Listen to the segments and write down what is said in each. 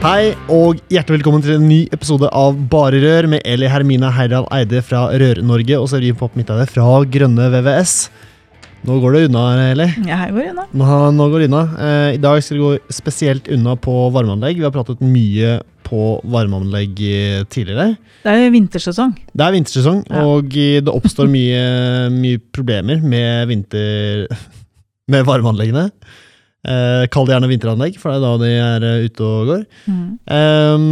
Hei og hjertelig velkommen til en ny episode av Bare Rør med Eli Hermina Heidal Eide fra Rør-Norge og Severin Popp Midteide fra Grønne VVS. Nå går det unna, Eli. Ja, her går det unna. Nå, nå går det unna. Eh, I dag skal det gå spesielt unna på varmeanlegg. Vi har pratet mye på varmeanlegg eh, tidligere. Det er vintersesong. Det er vintersesong, Ja. og eh, det oppstår mye, mye problemer med vinter... med varmeanleggene. Eh, Kall det gjerne vinteranlegg, for det er da de er eh, ute og går. Mm. Eh,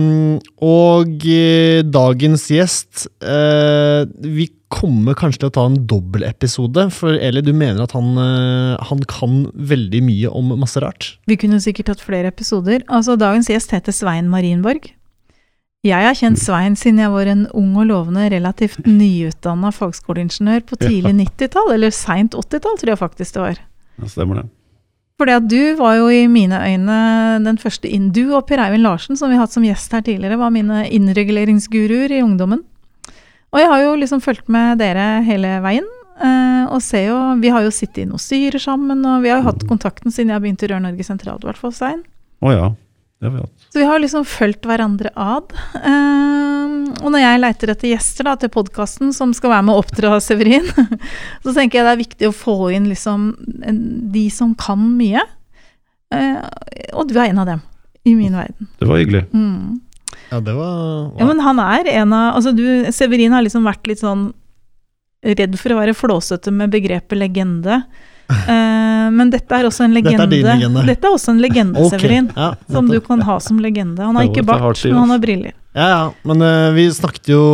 og eh, dagens gjest eh, Vi kommer kanskje til å ta en dobbeltepisode, for Eli, du mener at han, eh, han kan veldig mye om masse rart? Vi kunne sikkert tatt flere episoder. Altså, Dagens gjest heter Svein Marienborg. Jeg har kjent Svein siden jeg var en ung og lovende, relativt nyutdanna fagskoleingeniør på tidlig 90-tall, eller seint 80-tall, tror jeg faktisk det var. Ja, stemmer det. Fordi at du var jo i mine øyne den første inn... Du og Per Eivind Larsen, som vi har hatt som gjest her tidligere, var mine innreguleringsguruer i ungdommen. Og jeg har jo liksom fulgt med dere hele veien. eh, og ser jo Vi har jo sittet i noen styrer sammen, og vi har jo hatt kontakten siden jeg begynte i Rør Norge sentralt, i hvert fall, Stein. Å ja, det har vi hatt. Så vi har liksom fulgt hverandre ad. Eh, og når jeg leiter etter gjester da, til podkasten som skal være med å oppdra Severin, så tenker jeg det er viktig å få inn liksom en, de som kan mye. Uh, og du er en av dem, i min verden. Det var hyggelig. Mm. Ja, det var Ja, men han er en av Altså, du, Severin har liksom vært litt sånn redd for å være flåsete med begrepet legende. Eh, men dette er også en legende. Dette er legende. din legende. Dette er også en legende, okay. Severin. Ja, Som du kan ha som legende. Han har ikke bart, men han har briller. Ja, ja, men uh, vi snakket jo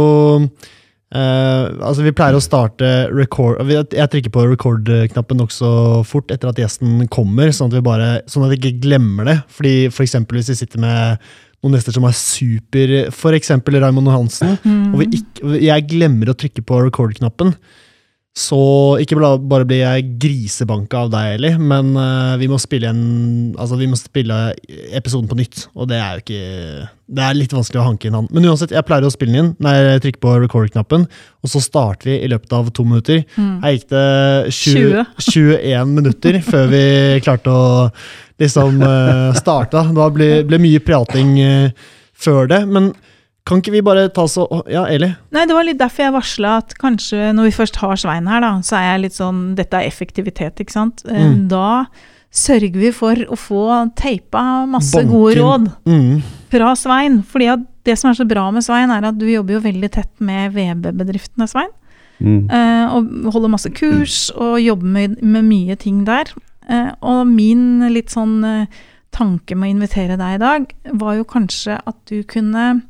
Uh, Altså, vi pleier å starte record Jeg trykker på record-knappen nokså fort etter at gjesten kommer, sånn at vi bare Sånn at vi ikke glemmer det. Fordi for eksempel hvis vi sitter med noen gjester som er super eksempel Raymond Hansen, og vi ikke, jeg glemmer å trykke på record-knappen. Så ikke bare blir jeg grisebanka av deg, Eli, men uh, vi må spille en, altså vi må spille episoden på nytt. Og det er jo ikke Det er litt vanskelig å hanke inn han. Men uansett, jeg pleier å spille den inn når jeg trykker på record-knappen, og så starter vi i løpet av to minutter. Mm. Her gikk det 20, 21 minutter før vi klarte å liksom uh, starte. Det ble, ble mye prating uh, før det. Men kan ikke vi bare ta så Ja, Eli? Nei, det var litt derfor jeg varsla at kanskje når vi først har Svein her, da, så er jeg litt sånn Dette er effektivitet, ikke sant. Eh, Mm. Da sørger vi for å få teipa masse Banken. gode råd Mm. fra Svein. fordi det som er så bra med Svein, er at du jobber jo veldig tett med VB-bedriftene, Svein. Mm. Eh, og holder masse kurs og jobber med, med mye ting der. Eh, og min litt sånn tanke med å invitere deg i dag, var jo kanskje at du kunne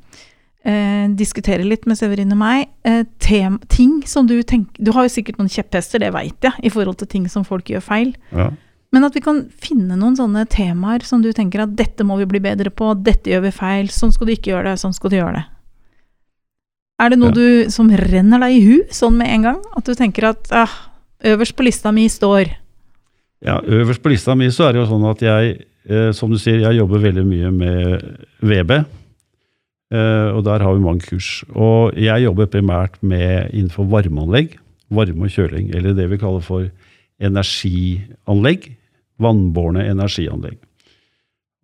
eh, diskutere litt med Severin og meg. Eh, tem, ting som du tenker Du har jo sikkert noen kjepphester, det veit jeg, i forhold til ting som folk gjør feil. Ja. Men at vi kan finne noen sånne temaer som du tenker at dette må vi bli bedre på, dette gjør vi feil, sånn skal du ikke gjøre det, sånn skal du gjøre det. Er det noe Ja. du som renner deg i hu sånn med en gang? At du tenker at ah, øverst på lista mi står ja, øverst på lista mi så er det jo sånn at jeg, eh, som du sier, jeg jobber veldig mye med VB. Eh, og der har vi mange kurs. Og jeg jobber primært med innenfor varmeanlegg, varme og kjøling, eller det vi kaller for energianlegg. Vannbårne energianlegg.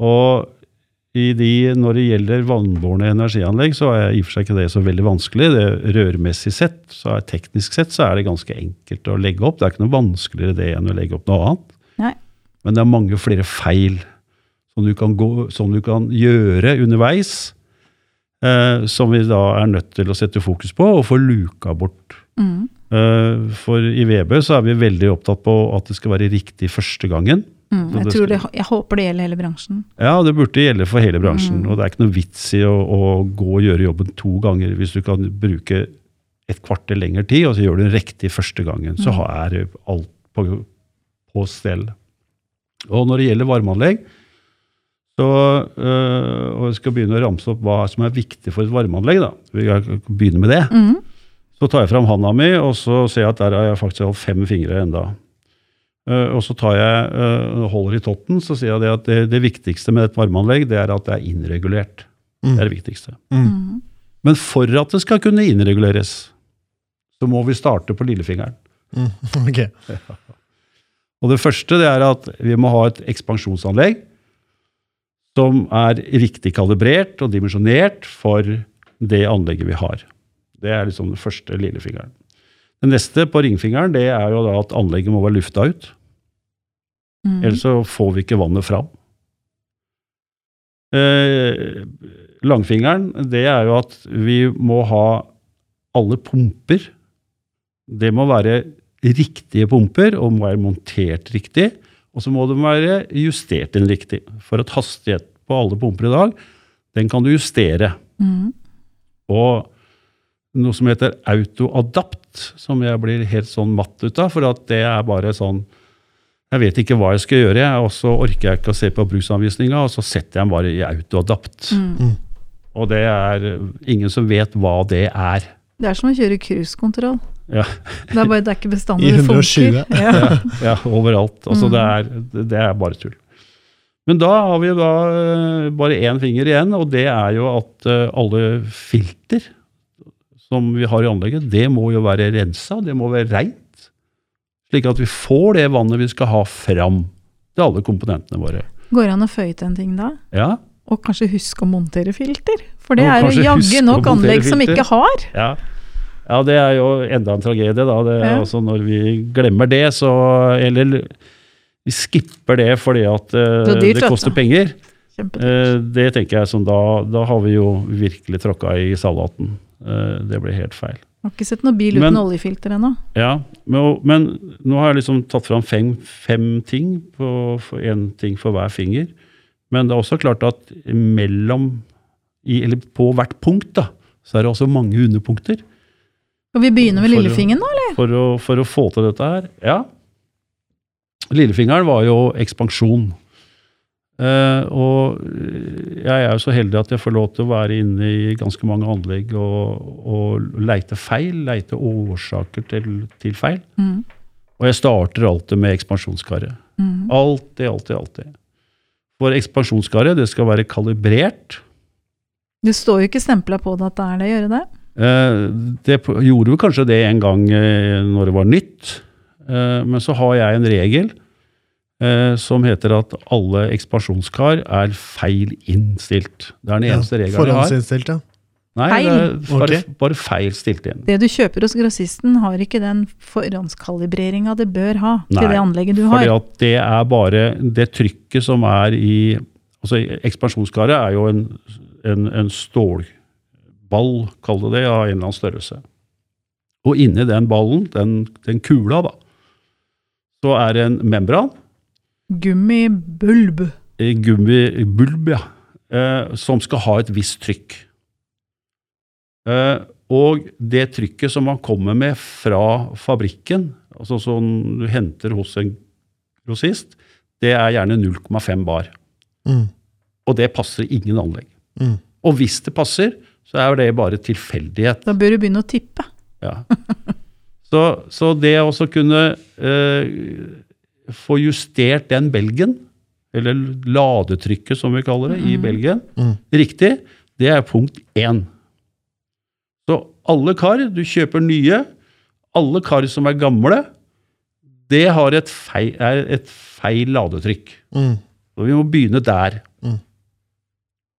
Og i de, når det gjelder vannbårne energianlegg, så er i og for seg ikke det så veldig vanskelig. Det Rørmessig sett, så er teknisk sett, så er det ganske enkelt å legge opp. Det er ikke noe vanskeligere det enn å legge opp noe annet. Nei. Men det er mange flere feil som du kan, gå, som du kan gjøre underveis, eh, som vi da er nødt til å sette fokus på og få luka bort. mm. Eh, for i VB så er vi veldig opptatt på at det skal være riktig første gangen. Mm. Jeg, tror det, jeg håper det gjelder hele bransjen. Ja, det burde gjelde for hele bransjen. Mm. Og det er ikke noe vits i å, å gå og gjøre jobben to ganger hvis du kan bruke et kvarter lengre tid, og så gjør du den riktig første gangen. Så Mm. har- er alt på, på stell. Og når det gjelder varmeanlegg, så, øh, og jeg skal begynne å ramse opp hva som er viktig for et varmeanlegg, da. Vi kan begynne med det. Mm. Så tar jeg fram handa mi, og så ser jeg at der har jeg faktisk holdt fem fingre enda. Uh, og så tar jeg, uh, holder i totten, så sier jeg det at det, det viktigste med et varmeanlegg, det er at det er innregulert. Mm. Det er det viktigste. Mm. Men for at det skal kunne innreguleres, så må vi starte på lillefingeren. Mm. Ok. Og det første det er at vi må ha et ekspansjonsanlegg som er riktig kalibrert og dimensjonert for det anlegget vi har. Det er liksom den første lillefingeren. Det neste på ringfingeren det er jo da at anlegget må være lufta ut. Mm. Ellers så får vi ikke vannet fram. Eh, langfingeren, det er jo at vi må ha alle pumper. Det må være riktige pumper og må være montert riktig. Og så må de være justert inn riktig. For at hastighet på alle pumper i dag, den kan du justere. Mm. Og noe som heter autoadapt, som jeg blir helt sånn matt ut av, for at det er bare sånn Jeg vet ikke hva jeg skal gjøre, og så orker jeg ikke å se på bruksanvisninga, og så setter jeg den bare i autoadapt. Mm. Og det er ingen som vet hva det er. Det er som å kjøre cruisekontroll. Ja. Det er bare det er ikke bestandig I det 120. funker. Ja. Ja, ja overalt. Altså, Mm. det, er, det er bare tull. Men da har vi da eh, bare én finger igjen, og det er jo at eh, alle filter som vi har i anlegget, det må jo være rensa, det må være reint. Slik at vi får det vannet vi skal ha fram til alle komponentene våre. Går det an å føye til en ting da? Ja, Og kanskje huske å montere filter? For det Og er jo jaggu nok anlegg anlegg som ikke har. ja. Ja det er jo enda en tragedie, da. Det Ja. altså når vi glemmer det, så Eller vi skipper det fordi at eh, Det dyrt, det koster penger. Eh, Det tenker jeg som da, da har vi jo virkelig tråkka i salaten. Eh, Det blir helt feil. Har ikke sett noen bil uten Men- oljefilter ennå. Ja, men, men nå har jeg liksom tatt fram fem, fem ting, på, én ting for hver finger. Men det er også klart at mellom, i, eller på hvert punkt, da, så er det også mange underpunkter. Skal vi begynne med For nå, lillefingeren, da? For å, for å få til dette her. Ja. Lillefingeren var jo ekspansjon. Eh, og jeg er jo så heldig at jeg får lov til å være inne i ganske mange anlegg og, og leite feil, leite årsaker til, til feil. Mm. Og jeg starter alltid med ekspansjonskaret. Mm. Alltid, alltid, alltid. For ekspansjonskaret, det skal være kalibrert. Det står jo ikke stempla på det at det er det, gjør det det? Eh, Det gjorde jo kanskje det en gang eh, når det var nytt, Eh, men så har jeg en regel eh, som heter at alle ekspansjonskar er feil innstilt. Det er den eneste regelen jeg har. Forhåndsinnstilt, ja. Nei, Feil. bare, bare feil stilt inn. Det du kjøper hos grossisten, har ikke den forhåndskalibreringa det bør ha til Nei, det anlegget du Fordi har. at det er bare det trykket som er i altså Ekspansjonskaret er jo en, en, en stålball, kall det det, av en eller annen størrelse. Og inni den ballen, den, den kula, da, så er det en membran, Gummibulb. eh, gummibulb, ja, eh, som skal ha et visst trykk. Eh, og det trykket som man kommer med fra fabrikken, altså som du henter hos en grossist, det er gjerne 0,5 bar. Mm. Og det passer ingen anlegg. Mm. Og hvis det passer, så er det bare tilfeldighet. Da bør du begynne å tippe. Ja. Så, så det å kunne eh, få justert den belgen, eller ladetrykket som vi kaller det, i Mhm. belgen, Mm. riktig, det er punkt én. Så alle kar, du kjøper nye, alle kar som er gamle, det har et feil, er et feil ladetrykk. Mm. Så vi må begynne der. Mm.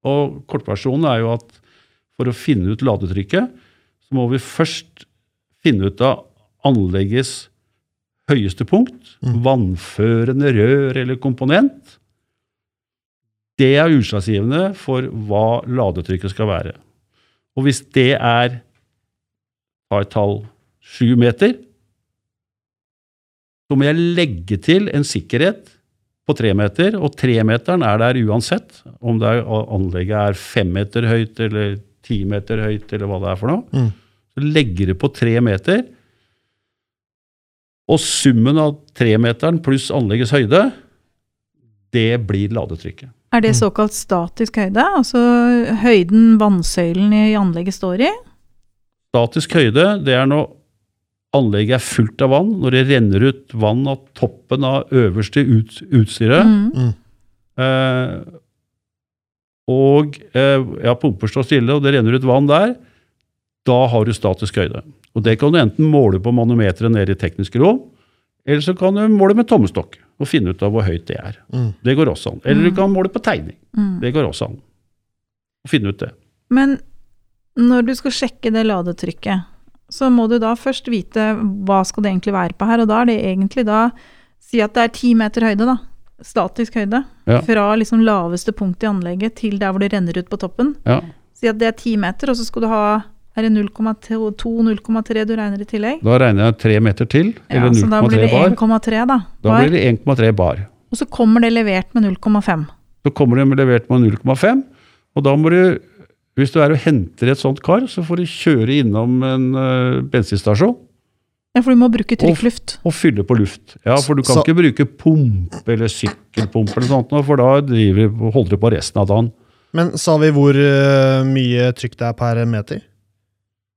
Og kortversjonen er jo at for å finne ut ladetrykket, så må vi først finne ut av anleggets høyeste punkt, Mm. vannførende rør eller komponent. Det er utslagsgivende for hva ladetrykket skal være. Og hvis det er ta et tall sju meter, så må jeg legge til en sikkerhet på tre meter, og tremeteren er der uansett. Om er, anlegget er fem meter høyt eller ti meter høyt, eller hva det er for noe. Mm. Så legger du på tre meter, Og summen av tremeteren pluss anleggets høyde, det blir ladetrykket. Er det Mm. såkalt statisk høyde? Altså høyden vannsøylen i anlegget står i? Statisk høyde, det er når anlegget er fullt av vann, når det renner ut vann av toppen av øverste ut, utstyret. Mm. Eh, og eh, ja, pumper står stille, og det renner ut vann der. Da har du statisk høyde. Og det kan du enten måle på manometeret nede i teknisk rom, eller så kan du måle med tommestokk og finne ut av hvor høyt det er. Mm. Det går også an. Eller du kan måle på tegning. Mm. Det går også an. Å finne ut det. Men når du skal sjekke det ladetrykket, så må du da først vite hva skal det egentlig være på her, og da er det egentlig da Si at det er ti meter høyde, da. Statisk høyde. Ja. Fra liksom laveste punkt i anlegget til der hvor det renner ut på toppen. Ja. Si at det er ti meter, og så skal du ha Er det 0,2-0,3 du regner i tillegg? Da regner jeg tre meter til, eller så da blir det 1,3, da. Da Bar. blir det 1,3 bar. Og så kommer det levert med 0,5. Så kommer det levert med 0,5, og da må du hvis du er og henter et sånt kar, så får du kjøre innom en uh, bensinstasjon Ja, for du må bruke trykkluft. og fylle på luft. Ja, For du kan Så- ikke bruke pumpe eller sykkelpumpe, eller sånt, for da driver, holder du på resten av dagen. Men sa vi hvor uh, mye trykk det er per meter?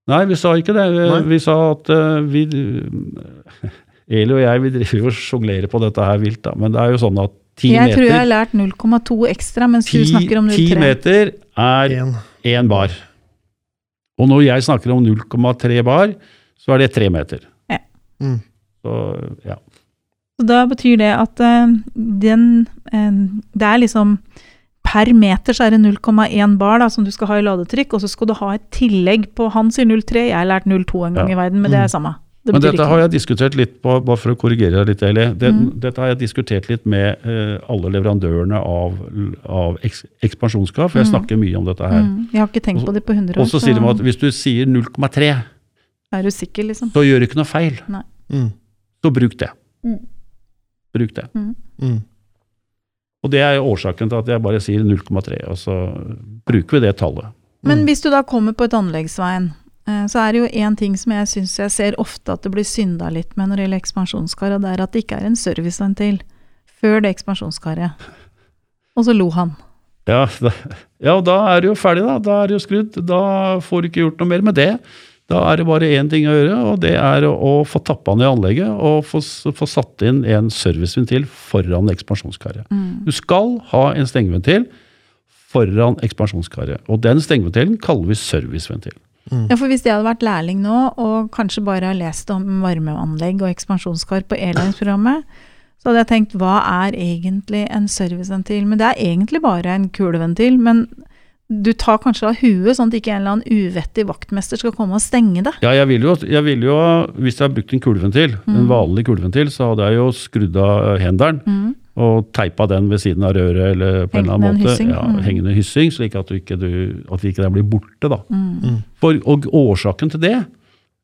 Nei, vi sa ikke det. Vi, vi sa at uh, vi Eli og jeg vi driver jo og sjonglerer på dette her vilt, da. Men det er jo sånn at ti Jeg tror jeg har lært 0,2 ekstra, mens 10, du snakker om ti 0,3. meter er én bar. Og når jeg snakker om 0,3 bar, så er det tre meter. Mm. Så ja. Så da betyr det at uh, den uh, Det er liksom Per meter så er det 0,1 bar da, som du skal ha i ladetrykk, og så skal du ha et tillegg på Han sier 0,3, jeg har lært 0,2 en gang Ja. i verden, men det Mm. er samme. Det Men dette ikke har jeg diskutert litt på, bare for å korrigere deg litt, Eli. Det, Mm. Dette har jeg diskutert litt med uh, alle leverandørene av, av eks, ekspansjonskar, for jeg Mm. snakker mye om dette her. Mm, jeg har ikke tenkt på det på 100 år, Og så sier de at hvis du sier 0,3, er du sikker, liksom. så gjør du ikke noe feil. Mm. Så bruk det. Mm. Bruk det. Mm. Og det er årsaken til at jeg bare sier 0,3, og så bruker vi det tallet. Men Mm. hvis du da kommer på et anleggsveien, eh, så er det jo én ting som jeg syns jeg ser ofte at det blir synda litt med når det gjelder ekspansjonskar, og det er at det ikke er en serviceventil før det ekspansjonskaret. Og så lo han. Ja, da, ja, da er det jo ferdig, da. Da er det jo skrudd. Da får du ikke gjort noe mer med det. Da er det bare én ting å gjøre, og det er å, få tappa ned anlegget og få, få satt inn en serviceventil foran ekspansjonskaret. Mm. Du skal ha en stengeventil foran ekspansjonskaret, og den stengeventilen kaller vi serviceventil. Ja, for hvis jeg hadde vært lærling nå, og kanskje bare har lest om varmeanlegg og ekspansjonskar på E-Lines-programmet, så hadde jeg tenkt hva er egentlig en serviceventil? Men det er egentlig bare en kuleventil. Men du tar kanskje av huet, sånn at ikke en eller annen uvettig vaktmester skal komme og stenge det. Ja, jeg ville jo, jeg ville jo hvis jeg hadde brukt en kuleventil, en Mm. vanlig kuleventil, så hadde jeg jo skrudd av hendelen Mm. og teipa den ved siden av røret eller på en eller en annen måte. hyssing, Ja, mm. hengende hyssing, slik at, du ikke, du, at ikke den blir borte. da. Mm. For, og årsaken til det,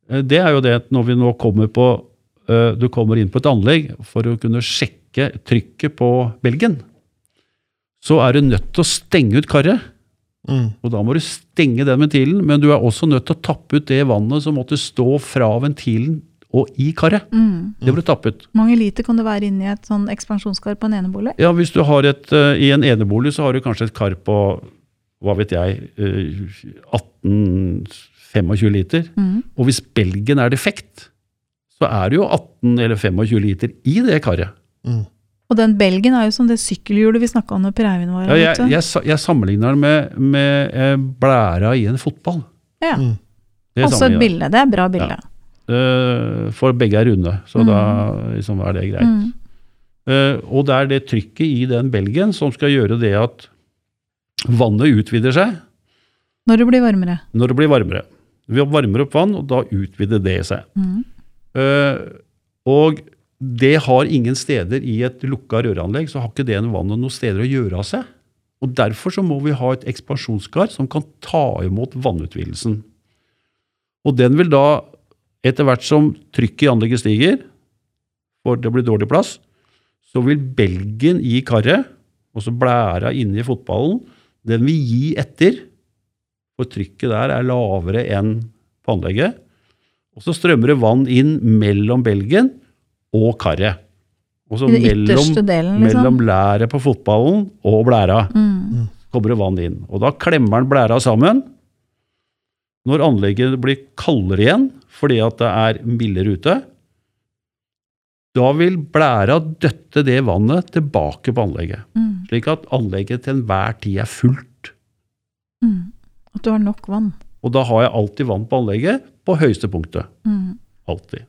eh, det er jo det at når vi nå kommer på eh, Du kommer inn på et anlegg for å kunne sjekke trykket på belgen. Så er du nødt til å stenge ut karet. Mm. Og da må du stenge den ventilen, men du er også nødt til å tappe ut det vannet som måtte stå fra ventilen og i karet. Mm. Det ble tappet. Mange liter kan det være inni et sånn ekspansjonskar på en enebolig? Ja, hvis du har et, eh, I en enebolig så har du kanskje et kar på hva vet jeg, eh, 18-25 liter. Mm. Og hvis belgen er defekt, så er det jo 18 eller 25 liter i det karet. Mm. Og den belgen er jo som det sykkelhjulet vi snakka om når Per Eivind var Ja, jeg, jeg, jeg sammenligner den med, med eh, blæra i en fotball. Ja. Mm. Også et bilde. Det er et bra bilde. Eh, for begge er runde, så Mm. da liksom, er det greit. Mm. Uh, og det er det trykket i den belgen som skal gjøre det at vannet utvider seg Når det blir varmere. når det blir varmere. Vi varmer opp vann, og da utvider det seg. Mm. Uh, og det har ingen steder i et lukka røranlegg, så har ikke det vannet noen steder å gjøre av seg. Og Derfor så må vi ha et ekspansjonskar som kan ta imot vannutvidelsen. Og den vil da, etter hvert som trykket i anlegget stiger, for det blir dårlig plass, så vil belgen i karet, altså blæra inni fotballen, den vil gi etter, for trykket der er lavere enn på anlegget. Og så strømmer det vann inn mellom belgen og karet. Og så mellom, delen, liksom. mellom læret på fotballen og blæra Mm. kommer det vann inn. Og da klemmer den blæra sammen. Når anlegget blir kaldere igjen, fordi at det er mildere ute, da vil blæra døtte det vannet tilbake på anlegget. Mm. Slik at anlegget til enhver tid er fullt. Mm. At du har nok vann. Og da har jeg alltid vann på anlegget på høyeste punktet. Mm. Alltid.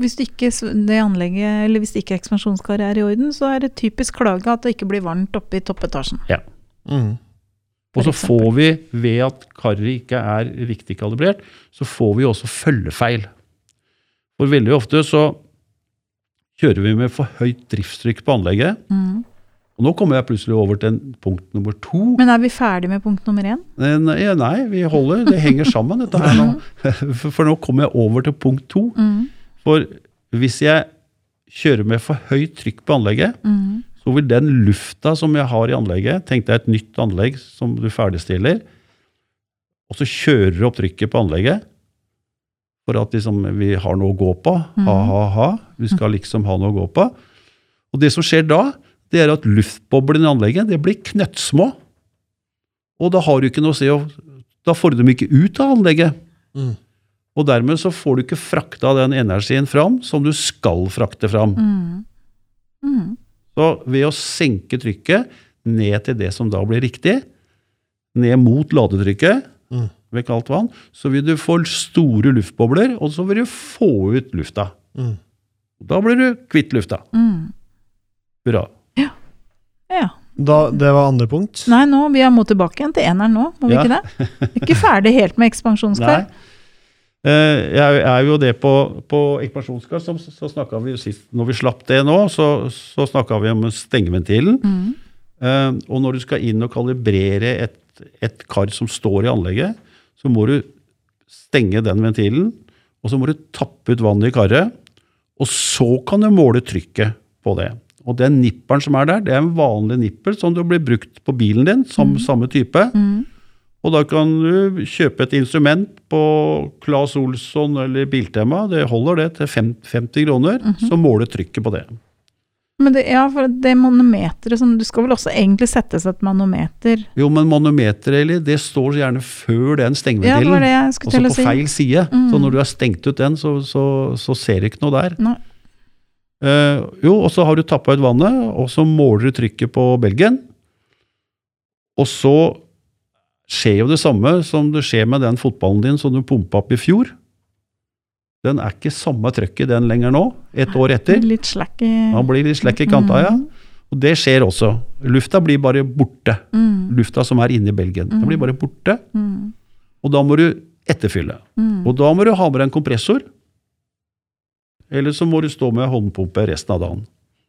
Hvis ikke anlegget, eller hvis ikke ekspansjonskaret er i orden, så er det typisk klage at det ikke blir varmt oppe i toppetasjen. Mm. Og så får vi, ved at karet ikke er riktig kalibrert, så får vi også følgefeil. For veldig ofte så kjører vi med for høyt driftstrykk på anlegget. Mm. Og nå kommer jeg plutselig over til punkt nummer to. Men er vi ferdig med punkt nummer én? Eh, Nei, nei, vi holder, det henger sammen dette her nå. For- For nå kommer jeg over til punkt to. Mm. For hvis jeg kjører med for høyt trykk på anlegget, Mm. så vil den lufta som jeg har i anlegget Tenk deg et nytt anlegg som du ferdigstiller, og så kjører du opp trykket på anlegget for at liksom vi har noe å gå på. Ha, ha, ha. Vi skal liksom ha noe å gå på. Og det som skjer da, det er at luftboblene i anlegget det blir knøttsmå. Og da har du ikke noe å se, og da får du dem ikke ut av anlegget. Mm. Og dermed så får du ikke frakta den energien fram som du skal frakte fram. Mm. Mm. Så ved å senke trykket ned til det som da blir riktig, ned mot ladetrykket Mm. ved kaldt vann, så vil du få store luftbobler, og så vil du få ut lufta. Mm. Da blir du kvitt lufta. Mm. Hurra. Ja. Da, det var andre punkt. Nei, nå, vi er må tilbake igjen til eneren nå, må vi Ja. ikke det? Vi er ikke ferdig helt med ekspansjonskar. Eh, Jeg er jo det på, på ekspansjonskar, så, så snakka vi sist Når vi slapp det nå, så, så snakka vi om stengeventilen. Mm. Eh, og når du skal inn og kalibrere et, et kar som står i anlegget, så må du stenge den ventilen, og så må du tappe ut vannet i karet, og så kan du måle trykket på det. Og den nipperen som er der, det er en vanlig nipper som du blir brukt på bilen din, som samme type. Mm. Og da kan du kjøpe et instrument på Claes Olsson eller Biltema, det holder det til 50 kroner, så måler trykket på det. Men det, ja, for det manometeret som Du skal vel også egentlig settes et manometer Jo, men manometeret, Eli, det står gjerne før den Ja, det stengeventilen. var det jeg skulle til å på si. feil side. Mm. Så når du har stengt ut den, så, så, så ser du ikke noe der. Nei. Uh, jo, og så har du tappa ut vannet, og så måler du trykket på belgen. Og så skjer jo det samme som det skjer med den fotballen din som du pumpa opp i fjor. Den er ikke samme trøkket den lenger nå, et år etter. Litt slack i Han blir litt slack i kanta, ja. Og det skjer også. Lufta blir bare borte. Mm. Lufta som er inni belgen. Den blir bare borte. Mm. Og da må du etterfylle. Mm. Og da må du ha med deg en kompressor. Eller så må du stå med håndpumpe resten av dagen.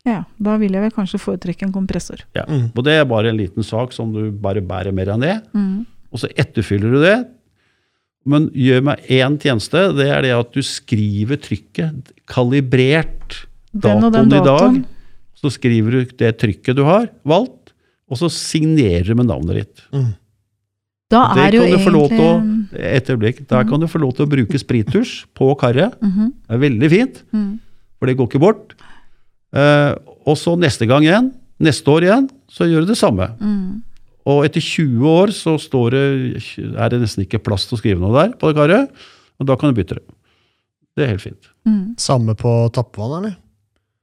Ja, da vil jeg vel kanskje foretrekke en kompressor. Ja. Mm. Og det er bare en liten sak som du bare bærer mer enn det. Mm. Og så etterfyller du det. Men gjør meg én tjeneste, det er det at du skriver trykket kalibrert Den den datoen i dag. Så skriver du det trykket du har valgt, og så signerer du med navnet ditt. Mm. Da Det er jo kan du få lov til å egentlig Et øyeblikk. Der kan du få lov til å bruke sprittusj på karret. -hmm. Det er veldig fint, Mm. for det går ikke bort. Eh, og så neste gang igjen, neste år igjen, så gjør du det samme. Mm. Og etter 20 år så står det, er det nesten ikke plass til å skrive noe der på det karret, og da kan du bytte det. Det er helt fint. Mm. Samme på tappvann, eller?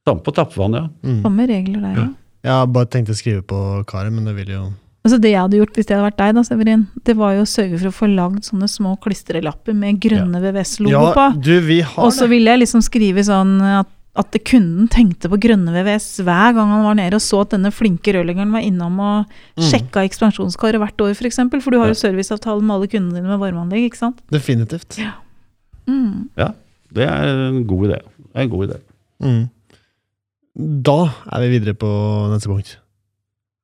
Samme på tappvann, ja. Mm. Samme regler der, ja. Jeg bare tenkte å skrive på karet, men det vil jo Altså Det jeg hadde gjort hvis det hadde vært deg, da, Severin, det var jo å sørge for å få lagd sånne små klistrelapper med grønne VVS-logo Ja, på. du, vi har Og så ville jeg liksom skrive sånn at, at kunden tenkte på grønne VVS hver gang han var nede og så at denne flinke rørleggeren var innom og Mm. sjekka ekspansjonskaret hvert år, f.eks. For, for du har jo serviceavtale med alle kundene dine med varmeanlegg, ikke sant. Definitivt. Mm. ja. Det er en god idé. Det er en god idé. Mm. Da er vi videre på neste punkt.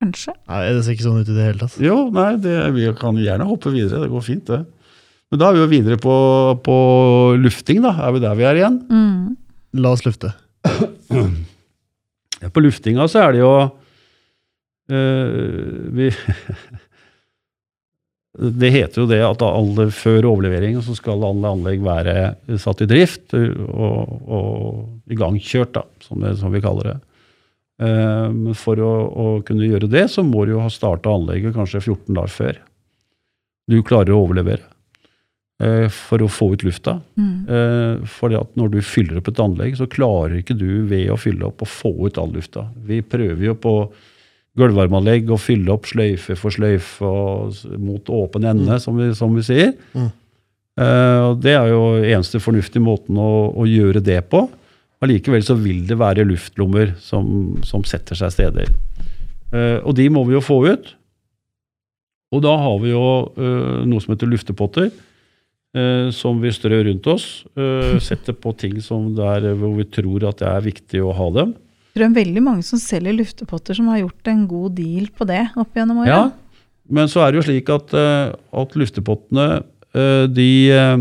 Kanskje. Nei, det ser ikke sånn ut i det hele tatt. Jo, nei, det, vi kan gjerne hoppe videre. Det går fint, det. Men da er vi jo videre på, på lufting, da. Er vi der vi er igjen? Mm. La oss lufte. På luftinga så er det jo eh, vi, det heter jo det at alle, før overleveringen så skal alle anlegg være satt i drift og, og igangkjørt, da, som, som vi kaller det. Eh, Men for å, å kunne gjøre det, så må du jo ha starta anlegget kanskje 14 dager før. Du klarer å overlevere for å få ut lufta. Mm. For fordi at når du fyller opp et anlegg, så klarer ikke du ved å fylle opp å få ut all lufta. Vi prøver jo på gulvvarmeanlegg å fylle opp sløyfe for sløyfe og mot åpen ende, som, vi, som vi sier. Mm. Eh, og det er jo eneste fornuftige måten å, å gjøre det på. Allikevel så vil det være luftlommer som, som setter seg steder. Eh, og de må vi jo få ut. Og da har vi jo eh, noe som heter luftepotter, eh, som vi strør rundt oss. eh, setter på ting som der hvor vi tror at det er viktig å ha dem. Jeg tror det er veldig mange som selger luftepotter som har gjort en god deal på det opp gjennom året. Ja, men så er det jo slik at, eh, at luftepottene eh, de, eh,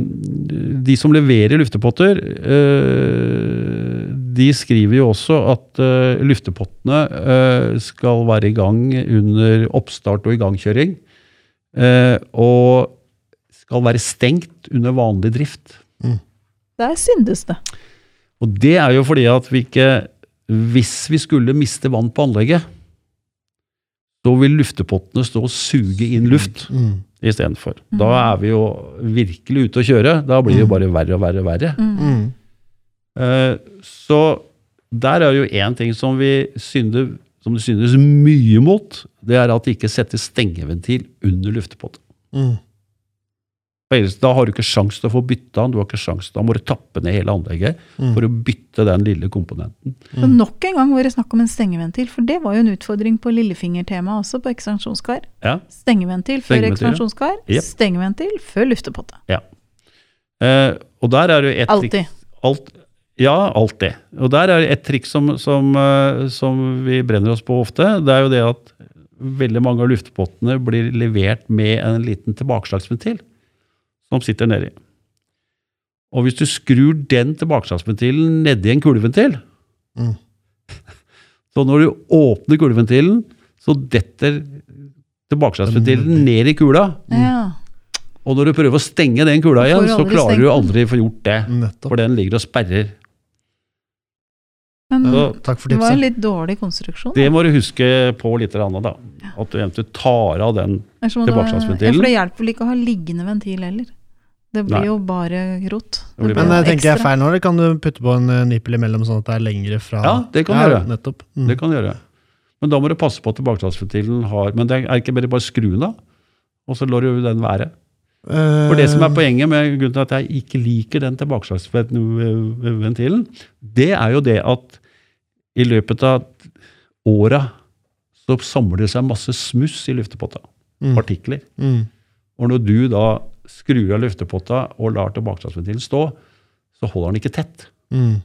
de som leverer luftepotter, eh, de skriver jo også at eh, luftepottene eh, skal være i gang under oppstart og igangkjøring. eh, Og skal være stengt under vanlig drift. Der syndes det. Og det er jo fordi at vi ikke Hvis vi skulle miste vann på anlegget, så vil luftepottene stå og suge inn luft Mm. istedenfor. Da er vi jo virkelig ute å kjøre. Da blir det jo bare verre og verre og verre. Mm. Uh, Så der er jo én ting som vi synder, som det synes mye mot, det er at det ikke settes stengeventil under luftepotten. Mm. Ellers, Da har du ikke sjans til å få bytta den. Du har ikke sjans, Da må du tappe ned hele anlegget Mm. for å bytte den lille komponenten. Så nok en gang var det snakk om en stengeventil, for det var jo en utfordring på lillefingertemaet også, på ekspansjonskar. Ja. Stengeventil før Stengeventil, ja. ekspansjonskar, Jep. stengeventil før luftepotte. Eh, og der er det et Alltid. triks- Alt, ja, alt det. Og der er det et triks som, som, eh, som vi brenner oss på ofte. Det er jo det at veldig mange av luftpottene blir levert med en liten tilbakeslagsventil som sitter nedi. Og hvis du skrur den tilbakeslagsventilen nedi en kuleventil, Mm. så når du åpner kuleventilen, så detter tilbakeslagsventilen ned i kula. Mm. Og når du prøver å stenge den kula igjen, så klarer du aldri å få gjort det. Nettopp. For den ligger og sperrer. Men Så- Takk for det var en litt dårlig konstruksjon. Det må du huske på litt, annet, da. At du eventuelt tar av den. Er tilbakeslagsventilen. Ja, for det hjelper vel ikke å ha liggende ventil heller. Det blir Nei. jo bare rot. Det blir Men bare- jeg tenker jeg er feil nå, eller kan du putte på en eh, nippel imellom sånn at det er lengre fra Ja, det kan du gjøre. Nettopp. Mm. Det kan du gjøre. Men da må du passe på at tilbakeslagsventilen har Men det er ikke bare bare skru den av, og så lar du den være. For det som er Eh, poenget med grunnen til at jeg ikke liker den tilbakeslagsventilen, det er jo det at i løpet av åra så samler det seg masse smuss i luftepotta. mm, Partikler. mm, Og når du da skrur av luftepotta og lar tilbakeslagsventilen stå, så holder den ikke tett. mm.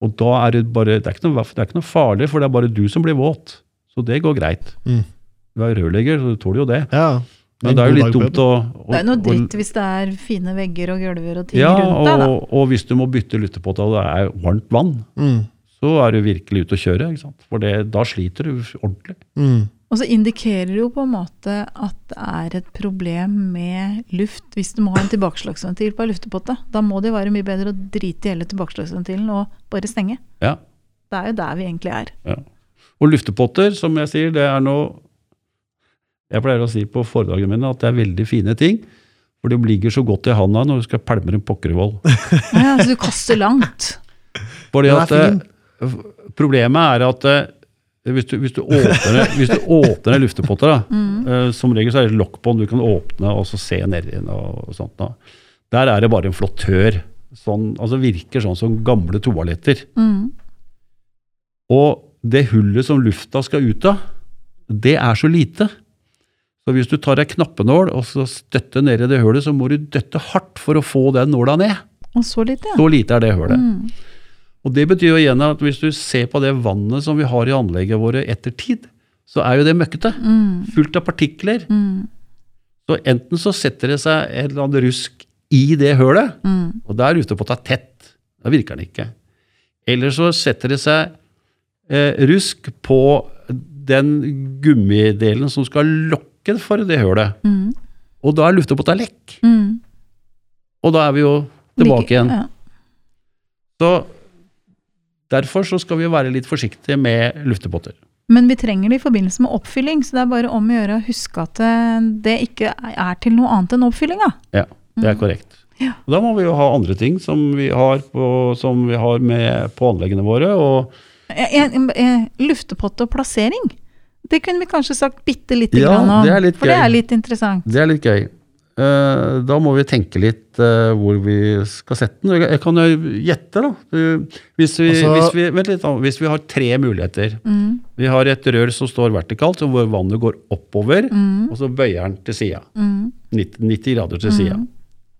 Og da er det bare Det er ikke noe, det er ikke noe farlig, for det er bare du som blir våt. Så det går greit. Mm. Du er rørlegger, så du tåler jo det. Ja. Men det er jo litt dumt å, å Det er noe dritt hvis det er fine vegger og gulver og ting Ja, rundt deg, da. og, og hvis du må bytte luftepotta og det er varmt vann, Mm, så er du virkelig ute å kjøre. ikke sant? For det, da sliter du ordentlig. mm, Og så indikerer det jo på en måte at det er et problem med luft hvis du må ha en tilbakeslagsventil på ei luftepotte. Da må det jo være mye bedre å drite i hele tilbakeslagsventilen og bare stenge. Ja. Det er jo der vi egentlig er. Ja. Og luftepotter, som jeg sier, det er noe Jeg pleier å si på foredragene mine at det er veldig fine ting. For de ligger så godt i handa når du skal pælme en pokkervoll. Ja, så du kaster langt. Fordi at eh, Problemet er at eh, hvis du, hvis du åpner, hvis du åpner en luftepotte, da, Mm. som regel så er det lokk på den, du kan åpne og så se nedi den og, og sånt. Da. Der er det bare en flottør. Sånn, altså virker sånn som gamle toaletter. Mm. Og det hullet som lufta skal ut av, det er så lite. Så hvis du tar ei knappenål og så støtter ned i det hullet, så må du døtte hardt for å få den nåla ned. Og så lite, ja. Så lite er det hullet. Mm. Og det betyr jo igjen at hvis du ser på det vannet som vi har i anlegget våre etter tid, så er jo det møkkete. Mm. Fullt av partikler. Mm. Så enten så setter det seg et eller annet rusk i det hølet, Mm. og da er luftepota tett. Da virker den ikke. Eller så setter det seg eh, rusk på den gummidelen som skal lokke for det hølet. Mm. Og da er luftepotta lekk. Mm. Og da er vi jo tilbake igjen. Så derfor så skal vi være litt forsiktige med luftepotter. Men vi trenger det i forbindelse med oppfylling, så det er bare om å gjøre å huske at eh, det ikke er til noe annet enn oppfyllinga. Ja, det er korrekt. Ja. Og da må vi jo ha andre ting som vi har, på, som vi har med på anleggene våre. Og Eh, eh, Luftepott og plassering, det kunne vi kanskje sagt bitte lite Ja, grann om. det litt for det er litt interessant. det er litt gøy. Eh, da må vi tenke litt eh, hvor vi skal sette den. Jeg, kan jo gjette, da. Hvis vi, Altså- hvis, vi, vent litt, hvis vi har tre muligheter. Mm. Vi har et rør som står vertikalt, hvor vannet går oppover, Mm. og så bøyer den til sida. Mm. 90, 90 grader til sida.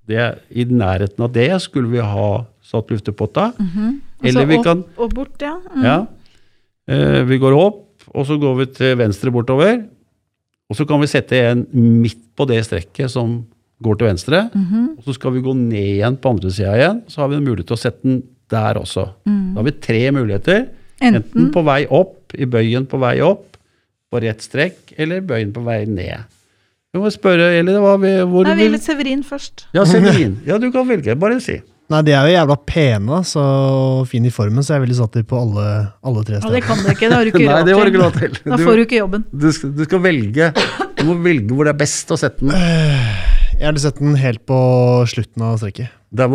Det- I nærheten av det skulle vi ha satt luftepotta. Og Eller vi kan opp og bort, ja. Mm. Ja. Eh, vi går opp, og så går vi til venstre bortover. Og så kan vi sette en midt på det strekket som går til venstre. Mhm. Og så skal vi gå ned igjen på andre sida igjen. Så har vi en mulighet til å sette den der også. Mm. Da har vi tre muligheter. Enten Enten på vei opp, i bøyen på vei opp, på rett strekk, eller bøyen på vei ned. Vi må spørre, eller hva vi, hvor Nei, vi vil Severin først. Ja, Severin. Ja, du kan velge. Bare si. Nei, de er jo jævla pene, så fin i formen, så jeg ville satt de på alle, alle tre Ja, det kan du ikke. Det har du ikke Nei, råd det var det til. ikke lov til. Da får du ikke jobben. Du skal, du skal velge Du må velge hvor det er best å sette den. Jeg hadde sett den helt på slutten av strekket. Der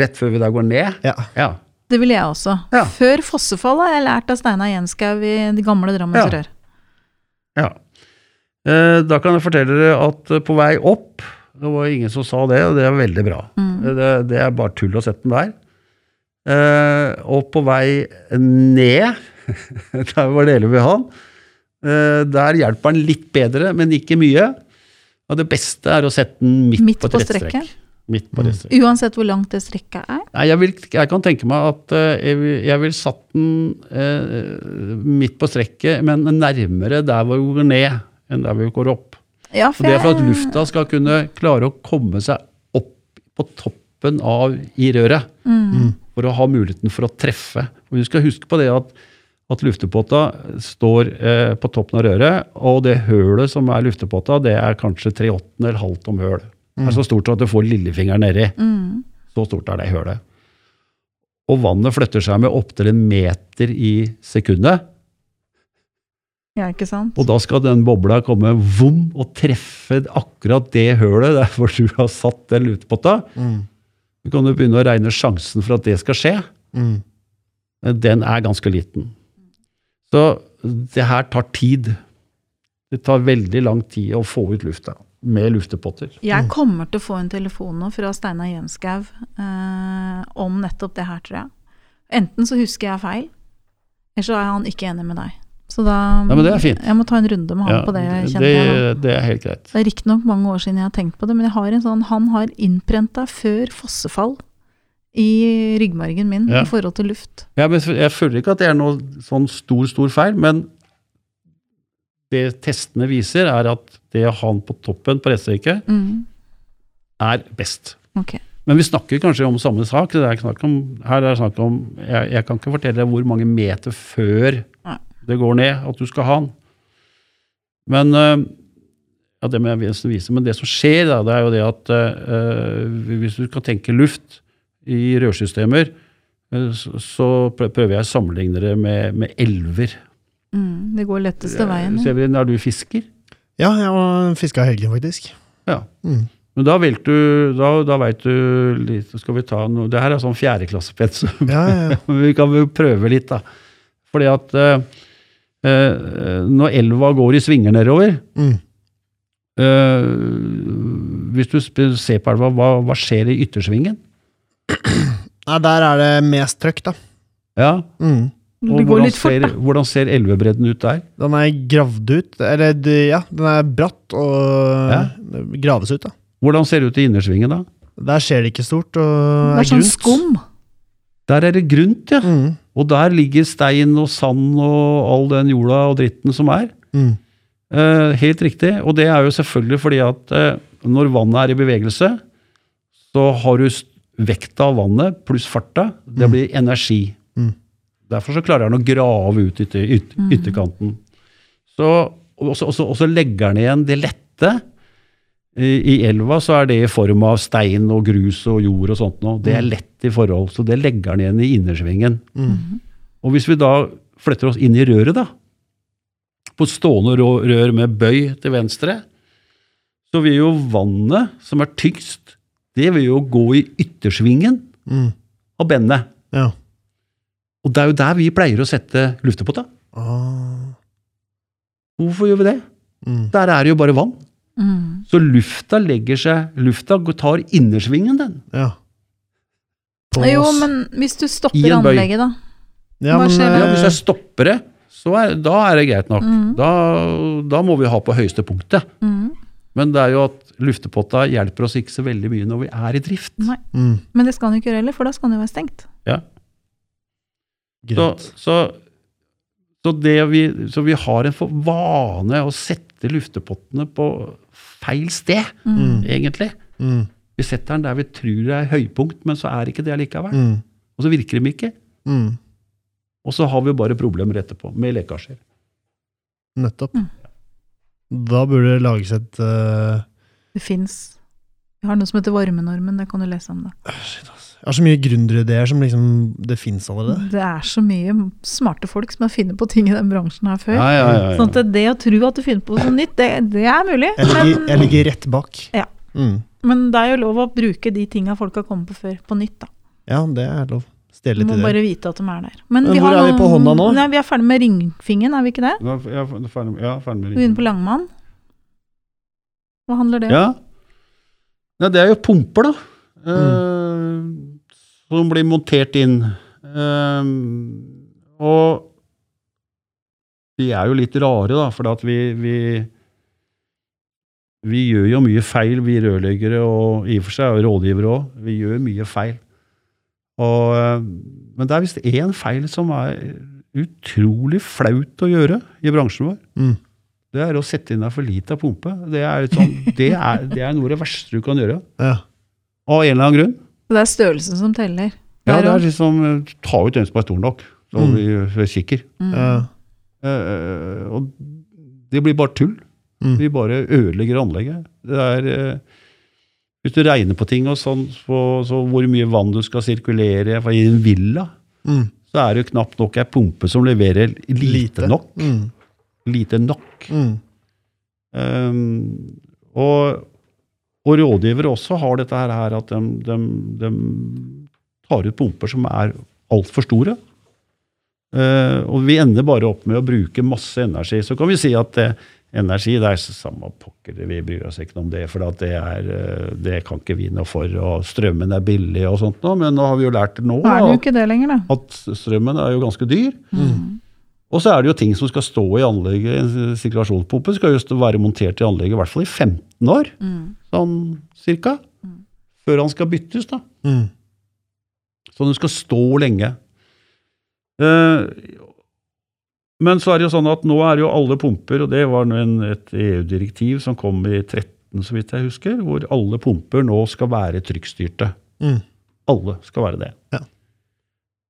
rett før vi da går ned. Ja. Ja. Det ville jeg også. Ja. Før fossefallet har jeg lært av Steinar Jenskaug i de gamle Drammens Ja. Rør. ja. Eh, da kan jeg fortelle dere at eh, på vei opp Det var ingen som sa det, og det er veldig bra. Mm. Det, det er bare tull å sette den der. Eh, og på vei ned, der var deler vi han, eh, der hjelper den litt bedre, men ikke mye. Og det beste er å sette den midt, Midt på et på rett strekk. Midt på mm. strekk. Uansett hvor langt det strekket er. Nei, jeg, vil, jeg kan tenke meg at uh, jeg vil, jeg vil satt den uh, midt på strekket, men nærmere der hvor vi går ned, enn der vi går opp. Ja, Og det er for at lufta skal kunne klare å komme seg opp på toppen av i røret. Mm. For å ha muligheten for å treffe. Og vi skal huske på det at, at luftepotta står eh, på toppen av røret, og det hølet som er luftepotta, det er kanskje tre åttende eller halvt om høl. Det er så stort at du får lillefingeren nedi. Mm. Så stort er det hølet. Og vannet flytter seg med opptil en meter i sekundet. Ja, ikke sant? Og da skal den bobla komme vom og treffe akkurat det hølet der hvor du har satt den lutepotta. Mm. Du kan jo begynne å regne sjansen for at det skal skje. Mm. Den er ganske liten. Så det her tar tid. Det tar veldig lang tid å få ut lufta med luftepotter. Jeg kommer til å få en telefon nå fra Steinar Jenskaug eh, om nettopp det her, tror jeg. Enten så husker jeg feil, eller så er han ikke enig med deg. Så da Ja, men det er fint. Jeg må ta en runde med han Ja, på det. det, kjenner jeg det er helt greit. Det er riktignok mange år siden jeg har tenkt på det, men jeg har en sånn, han har innprenta før fossefall i ryggmargen min Ja. i forhold til luft. Ja, men jeg føler ikke at det er noe sånn stor, stor feil, men det testene viser, er at det å ha han på toppen på rettstrekket Mm. er best. Ok. Men vi snakker kanskje om samme sak. Det er snakk om, her er det snakk om jeg, jeg kan ikke fortelle hvor mange meter før Nei. Det går ned at du skal ha den. Men øh, ja, det må jeg vise. Men det som skjer, da, det er jo det at uh, hvis du skal tenke luft i rørsystemer, så, prøver jeg å sammenligne det med, med elver. Mm. Det går letteste veien. Severin, er du fisker? Ja, jeg var fiska i helgen, faktisk. Ja. Mm. Men da vet du, da, da vet du litt Skal vi ta noe Det her er sånn fjerdeklassepensum. Ja, ja, ja. Men vi kan jo prøve litt, da. Fordi at eh, eh, når elva går i svinger nedover Mm. eh, Hvis du ser på elva, hva, hva skjer i yttersvingen? Nei, der er det mest trøkk, da. Ja, Mm. og hvordan fort, ser, da. hvordan ser elvebredden ut der? Den er gravd ut, eller ja, den er bratt og Ja. graves ut, da. Hvordan ser det ut i innersvingen, da? Der skjer det ikke stort, og Det er sånn grunt. skum. Der er det grunt, ja. Mm. Og der ligger stein og sand og all den jorda og dritten som er. Mm. Eh, helt riktig. Og det er jo selvfølgelig fordi at eh, når vannet er i bevegelse, så har du vekta av vannet pluss farta. Det blir energi. Mm. Derfor så klarer han å grave ut ytter, yt, ytterkanten. Så, og, så, og, så, og så legger han igjen det lette i elva så er det i form av stein og grus og jord og sånt noe. Det er lett i forhold, så det legger den igjen i innersvingen. Mm. Og hvis vi da flytter oss inn i røret, da, på stående rør med bøy til venstre, så vil jo vannet, som er tyngst, det vil jo gå i yttersvingen Mm. av bendet. Ja. Og det er jo der vi pleier å sette luftepotta. Ah. Hvorfor gjør vi det? Mm. Der er det jo bare vann. Mm. Så lufta legger seg Lufta tar innersvingen, den. Ja. På Jo, men hvis du stopper anlegget, da. ja, hva men, skjer da? Ja, hvis jeg stopper det, så er, da er det greit nok. Mm. Da, da må vi ha på høyeste punktet. Mm. Men det er jo at luftepotta hjelper oss ikke så veldig mye når vi er i drift. Nei. mm. Men det skal den ikke gjøre heller, for da skal den jo være stengt. Ja. Så, så, så, det vi, så vi har en for vane å sette luftepottene på feil sted, Mm. egentlig. Mm. Vi setter den der vi tror det er høypunkt, men så er ikke det likevel. Mm. Og så virker de ikke. Mm. Og så har vi bare problemer etterpå, med lekkasjer. Nettopp. Mm. Da burde det lages et uh... Det fins. Vi har noe som heter varmenormen, det kan du lese om. Det. er. Jeg har så mye gründerideer som liksom Det fins allerede. Det er så mye smarte folk som har funnet på ting i den bransjen her før. Ja, ja, ja, ja. Sånn at det å tro at du finner på noe nytt, det, det er mulig. Jeg ligger, Men, jeg ligger rett bak. Ja. Mm. men det er jo lov å bruke de tinga folk har kommet på før, på nytt. da. ja, det er lov. Litt må bare vite at de er der. Men vi hvor har er vi på hånda nå? Nei, Vi er ferdig med ringfingeren, er vi ikke det? Er ferdig, ja, ferdig med Vi begynner på langmann. Hva handler det om? Ja. ja, det er jo pumper, da. eh, som blir montert inn. Um, og de er jo litt rare, da, for at vi, vi Vi gjør jo mye feil, vi rørleggere og i og for seg rådgivere òg. Vi gjør mye feil. Og, eh, men det er visst én feil som er utrolig flaut å gjøre i bransjen vår. Mm. Det er å sette inn deg for av pumpe. Det er, sånn, det, er, det er noe av det verste du kan gjøre. Ja. Av en eller annen grunn. Det er størrelsen som teller. Ja, det er liksom eh, Ta ut den som er stor nok, så Mm. vi, vi er sikre. Mm. Uh, uh, og det blir bare tull. Mm. Vi bare ødelegger anlegget. Det er uh, Hvis du regner på ting og sånn, så, så hvor mye vann du skal sirkulere i en villa, Mm. så er det jo knapt nok ei pumpe som leverer lite, nok. Mm. Lite nok. Mm. Um, og, og rådgivere også har dette her, at de, de, de tar ut pumper som er altfor store. Uh, og vi ender bare opp med å bruke masse energi. Så kan vi si at det, energi det er samme pokker, vi bryr oss ikke noe om det, for at det, er, eh, det kan ikke vi noe for. Og strømmen er billig og sånt men nå har vi jo lært nå Nå det jo at, at strømmen er jo ganske dyr. Mm. Og så er det jo ting som skal stå i anlegget. En sirkulasjonspumpe skal jo være montert i anlegget i hvert fall i 15 år, Mm. sånn cirka. Mm. Før han skal byttes, da. Mm. Så den skal stå lenge. Eh, men så er det jo sånn at nå er jo alle pumper, og det var en, et EU-direktiv som kom i 13, så vidt jeg husker, hvor alle pumper nå skal være trykkstyrte. Mm. Alle skal være det. Ja.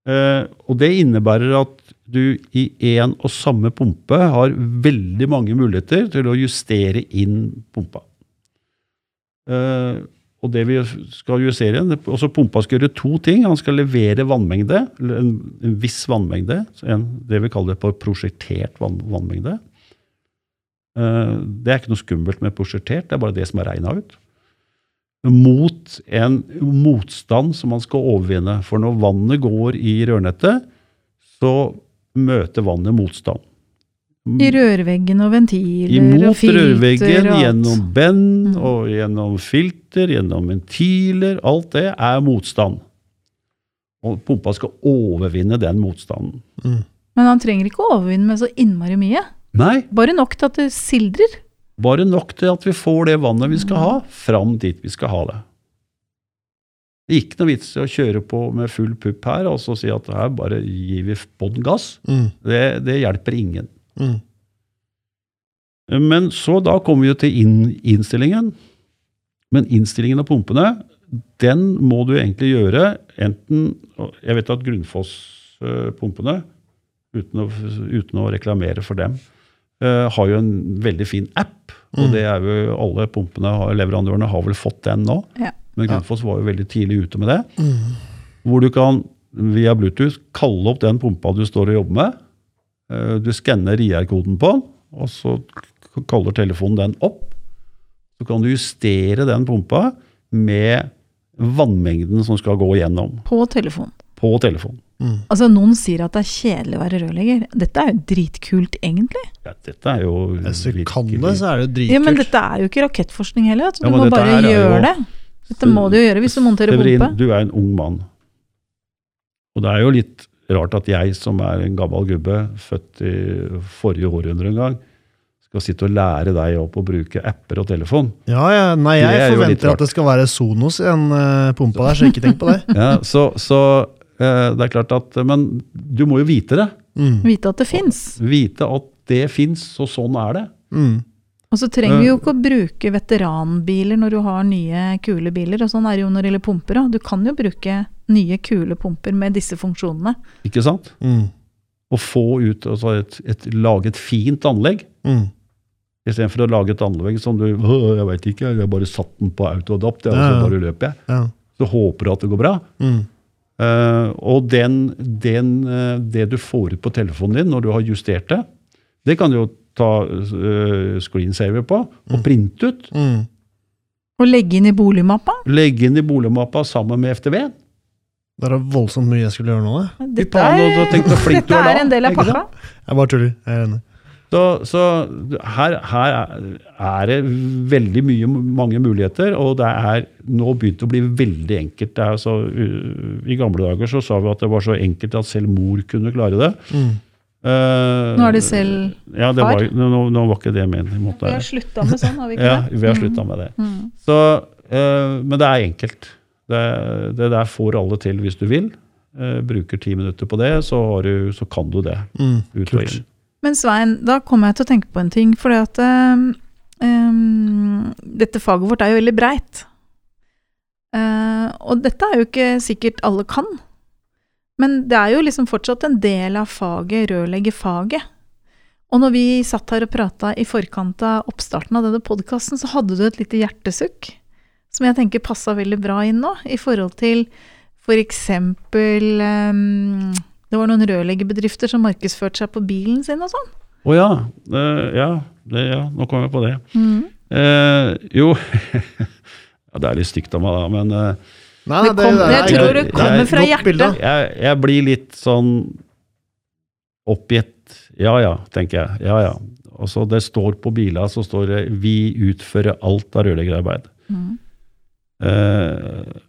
Eh, og det innebærer at du i én og samme pumpe har veldig mange muligheter til å justere inn pumpa. Eh, og det vi skal justere inn, også Pumpa skal gjøre to ting. Han skal levere vannmengde, en, en viss vannmengde, en, det vi kaller for prosjektert vann, vannmengde. Eh, det er ikke noe skummelt med prosjektert, det er bare det som er regna ut mot en motstand som man skal overvinne. For når vannet går i rørnettet, så møter vannet motstand. I rørveggen og ventiler Imot og filter rørveggen, og alt. gjennom bend Mm. og gjennom filter, gjennom ventiler. Alt det er motstand. Og pumpa skal overvinne den motstanden. Mm. Men han trenger ikke å overvinne med så innmari mye. Nei, Bare nok til at det sildrer. Bare nok til at vi får det vannet vi skal ha, fram dit vi skal ha det. Det er ikke noe vits i å kjøre på med full pupp her og så si at her bare gir vi bånn gass. Mm. Det, det hjelper ingen. Mm. Men så da kommer vi jo til inn, innstillingen. Men innstillingen av pumpene, den må du egentlig gjøre enten Jeg vet at Grunnfoss-pumpene, uten, å- uten å reklamere for dem, eh, har jo en veldig fin app. Og Mm. det er jo alle pumpene, har- leverandørene har vel fått den nå. Ja. Men Ja. Grundfos var jo veldig tidlig ute med det. Mm. Hvor du kan via Bluetooth kalle opp den pumpa du står og jobber med. Eh, Du skanner IR-koden på den, og så kaller telefonen den opp. Så kan du justere den pumpa med vannmengden som skal gå gjennom På telefon. på telefonen. Mm. Altså, noen sier at det er kjedelig å være rørlegger. Dette er jo dritkult, egentlig. Ja, dette er jo Hvis du kan det, så er det jo Ja, men dette er jo ikke rakettforskning heller. Altså, Ja, du må bare gjøre det. Dette må du jo gjøre hvis du monterer Severin, pumpe. du er en ung mann. Og det er jo litt rart at jeg, som er en gammel gubbe, født i forrige århundre en gang, skal sitte og lære deg opp å bruke apper og telefon. Ja, ja, nei, jeg er forventer at det skal være Sonos i den uh, pumpa der, så ikke tenk på det. Ja, så så eh, det er klart at Men du må jo vite det. Mm. Vite at det fins. Vite at det fins, og sånn er det. Mm. Og så trenger vi jo ikke å bruke veteranbiler når du har nye, kule biler. Og sånn er det jo når det gjelder pumper òg. Du kan jo bruke nye, kule pumper med disse funksjonene. Ikke sant? Mm. Å få ut altså et, et, Lage et fint anlegg. Mm. Istedenfor å lage et anlegg som du Jeg veit ikke, jeg bare satt den på autoadapt, og Ja, så bare løper jeg. Ja. Så håper du at det går bra. Mm. Eh, og den, den, uh, det du får ut på telefonen din når du har justert det, det kan du jo ta uh, screensaver på og printe ut. Mm. Og legge inn i boligmappa. Legge inn i boligmappa sammen med FTV. Det er voldsomt mye jeg skulle gjøre nå. det. Dette du dette er er en del av pakka. Jeg bare tuller. Jeg er enig. Så, så her, her er- det veldig mye, mange muligheter, og det er nå begynt å bli veldig enkelt. Det er så, uh, I gamle dager så sa vi at det var så enkelt at selv mor kunne klare det. Mm. Uh, Nå er det selv ja, det far. var, nå, nå var ikke det ment. i måte. Vi har slutta med sånn, har vi ikke Ja, det? vi har slutta med det. Mm. Så, uh, men det er enkelt. Det, det der får alle til hvis du vil. Uh, bruker ti minutter på det, så, har du, så kan du det. Mm. Ut og inn. Men Svein, da kommer jeg til å tenke på en ting. For at ehm, dette faget vårt er jo veldig breit. Uh, og dette er jo ikke sikkert alle kan. Men det er jo liksom fortsatt en del av faget, rørleggerfaget. Og når vi satt her og prata i forkant av oppstarten av denne podkasten, så hadde du et lite hjertesukk som jeg tenker passa veldig bra inn nå, i forhold til for eksempel ehm, Det var noen rørleggerbedrifter som markedsførte seg på bilen sin og sånn. Å ja. Uh, ja, det, ja. Nå kom jeg på det. Mm. Uh, jo ja, Det er litt stygt av meg, da, men uh, Nei, Det kom- er- jeg tror det er kommer et fra hjertet. jeg, jeg blir litt sånn oppgitt. Ja ja, tenker jeg. Ja ja. Og så Det står på bila så står det 'Vi utfører alt av rørleggerarbeid'. Mm. Eh,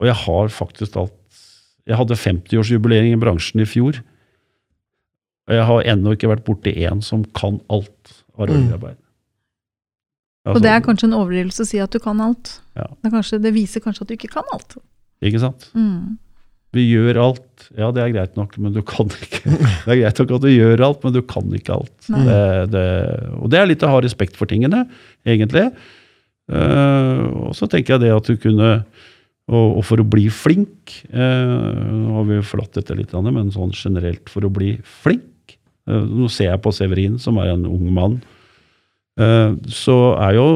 og jeg har faktisk alt Jeg hadde 50-årsjubileering i bransjen i fjor. Og jeg har ennå ikke vært borti en som kan alt av rørleggerarbeid. Og det er kanskje en overdrivelse å si at du kan alt. Ja. Det, er kanskje, det viser kanskje at du ikke kan alt. Ikke sant? Mm. Vi gjør alt. Ja, det er greit nok, men du kan ikke. Det er greit nok at du gjør alt, men du kan ikke alt. Det, det, og det er litt å ha respekt for tingene, egentlig. Uh, og så tenker jeg det at du kunne Og, og for å bli flink eh, Nå har vi forlatt dette litt, men sånn generelt for å bli flink eh, Nå ser jeg på Severin, som er en ung mann. eh, så er jo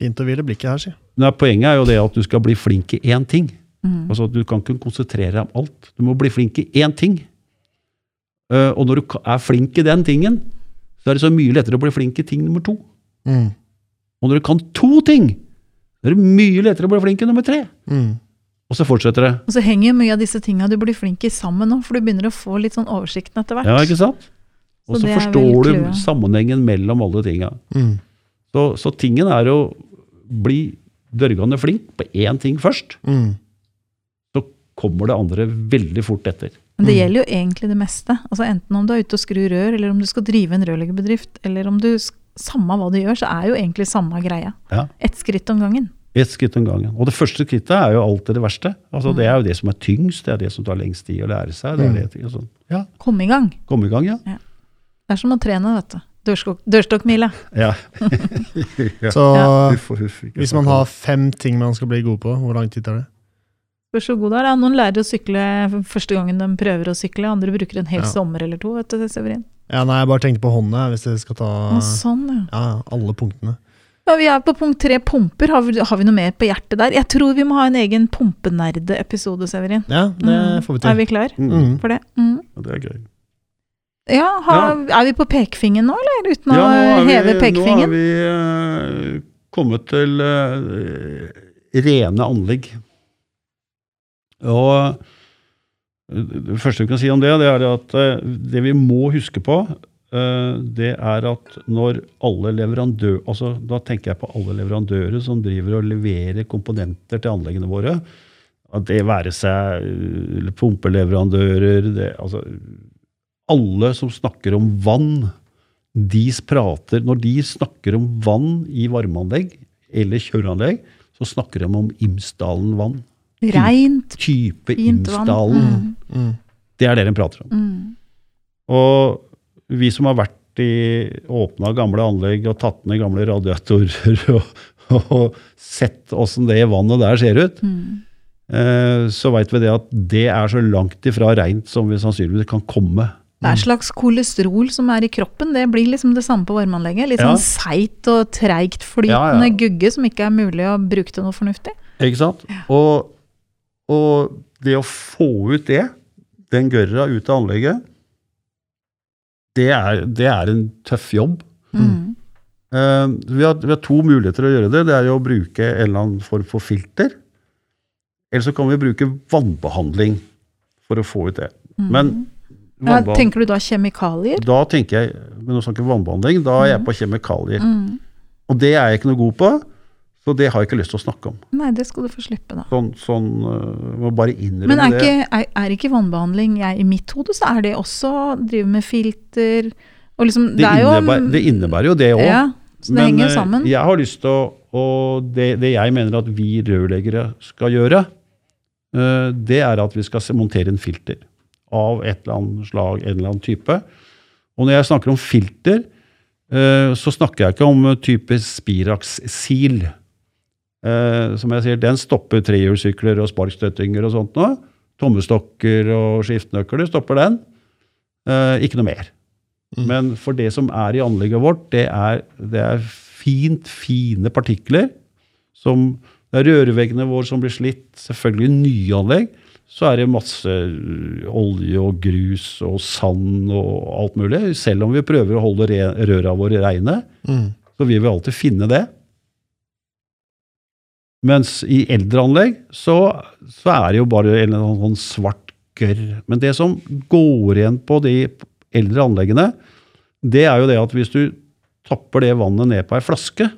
Fint å hvile blikket her, si. nei, Poenget er jo det at du skal bli flink i én ting. Mm. Altså, Du kan ikke konsentrere deg om alt. Du må bli flink i én ting. Eh, og når du er flink i den tingen, så er det så mye lettere å bli flink i ting nummer to. Mm. Og når du kan to ting, så er det mye lettere å bli flink i nummer tre. Mm. Og så fortsetter det. Og så henger jo mye av disse tinga du blir flink i sammen nå, for du begynner å få litt sånn oversikten etter hvert. Ja, ikke sant? Og Så så forstår du sammenhengen mellom alle tinga. Mm. Så, så tingen er å bli dørgende flink på én ting først. Mm. Så kommer det andre veldig fort etter. Men det Mm. gjelder jo egentlig det meste. Altså Enten om du er ute og skrur rør, eller om du skal drive en rørleggerbedrift, eller om du Samme hva du gjør, så er jo egentlig samme greia. Ja. Ett skritt om gangen. Ett skritt om gangen. Og det første skrittet er jo alltid det verste. Altså, Det er jo det som er tyngst, det er det som tar lengst tid å lære seg. Det det, altså, ja, Kom i gang. Komme i gang, ja. Det er som å trene, vet du. Dørstokk, dørstokkmila. ja. Så Ja. Huff og huff, hvis man har fem ting man skal bli god på, hvor lang tid tar det? Spørs hvor god du er. Noen lærer å sykle første gangen de prøver å sykle, andre bruker en hel Ja. sommer eller to. vet du, Severin. Ja, nei, jeg bare tenkte på hånda, hvis jeg skal ta sånn, ja. ja, alle punktene. Ja, vi er på punkt tre, pumper. Har vi, har vi noe mer på hjertet der? Jeg tror vi må ha en egen pumpenerde-episode, Severin. Ja, det Mm. får vi til. Er vi klar Mm. Mm. for det? Mm. Ja, det er gøy. Ja, har, Er vi på pekefingeren nå, eller? Uten Ja, å er heve Nå har vi uh, kommet til uh, rene anlegg. Og eh, det første vi kan si om det, det er at det vi må huske på, det er at når alle leverandører altså Da tenker jeg på alle leverandører som driver og leverer komponenter til anleggene våre. At det være seg eh, pumpeleverandører det, altså, Alle som snakker om vann, de prater, når de snakker om vann i varmeanlegg eller kjøreanlegg, så snakker de om Imsdalen vann. Reint, Type fint. Imsdalen. Mm. Mm. Det er det de prater om. Mm. Og vi som har vært i åpna gamle anlegg og tatt ned gamle radiatorer og, og sett åssen det vannet der ser ut, Mm. eh, så veit vi det at det er så langt ifra reint som vi sannsynligvis kan komme. Det er slags kolesterol som er i kroppen. Det blir liksom det samme på varmeanlegget. Litt Ja. sånn seigt og treigt flytende Ja, ja. gugge som ikke er mulig å bruke til noe fornuftig. Ikke sant? Og, og det å få ut det, den gørra ut av anlegget, det er, det er en tøff jobb. Mm. Uh, vi, har, vi har to muligheter å gjøre det. Det er jo å bruke en eller annen form for filter. Eller så kan vi bruke vannbehandling for å få ut det. Mm. Men ja, tenker du da kjemikalier? da tenker jeg, men nå snakker vi vannbehandling, da er jeg på kjemikalier. Mm. Og det er jeg ikke noe god på, så det har jeg ikke lyst til å snakke om. Nei, det skal du få slippe, da. Sånn, sånn øh, må bare innrømme Men er det. ikke, er, er ikke vannbehandling jeg, I mitt hode så er det også å drive med filter og liksom, Det, er jo, innebærer, det innebærer jo det òg. Ja, så det henger sammen. jeg har lyst til å Og det, det jeg mener at vi rørleggere skal gjøre, øh, det er at vi skal montere en filter av et eller annet slag, en eller annen type. Og når jeg snakker om filter, øh, så snakker jeg ikke om øh, type Spirax-sil. Eh, som jeg sier, den stopper trehjulssykler og sparkstøttinger og sånt nå. Tommestokker og skiftenøkler stopper den. Eh, ikke noe mer. Mm. Men for det som er i anlegget vårt, det er, det er fint, fine partikler. Som, det er rørveggene våre som blir slitt. Selvfølgelig nye anlegg. Så er det masse øh, olje og grus og sand og alt mulig. Selv om vi prøver å holde røra våre reine, Mm. så vil vi alltid finne det. Mens i eldre anlegg så, så er det jo bare en eller annen sånn svart gørr. Men det som går igjen på de eldre anleggene, det er jo det at hvis du tapper det vannet ned på ei flaske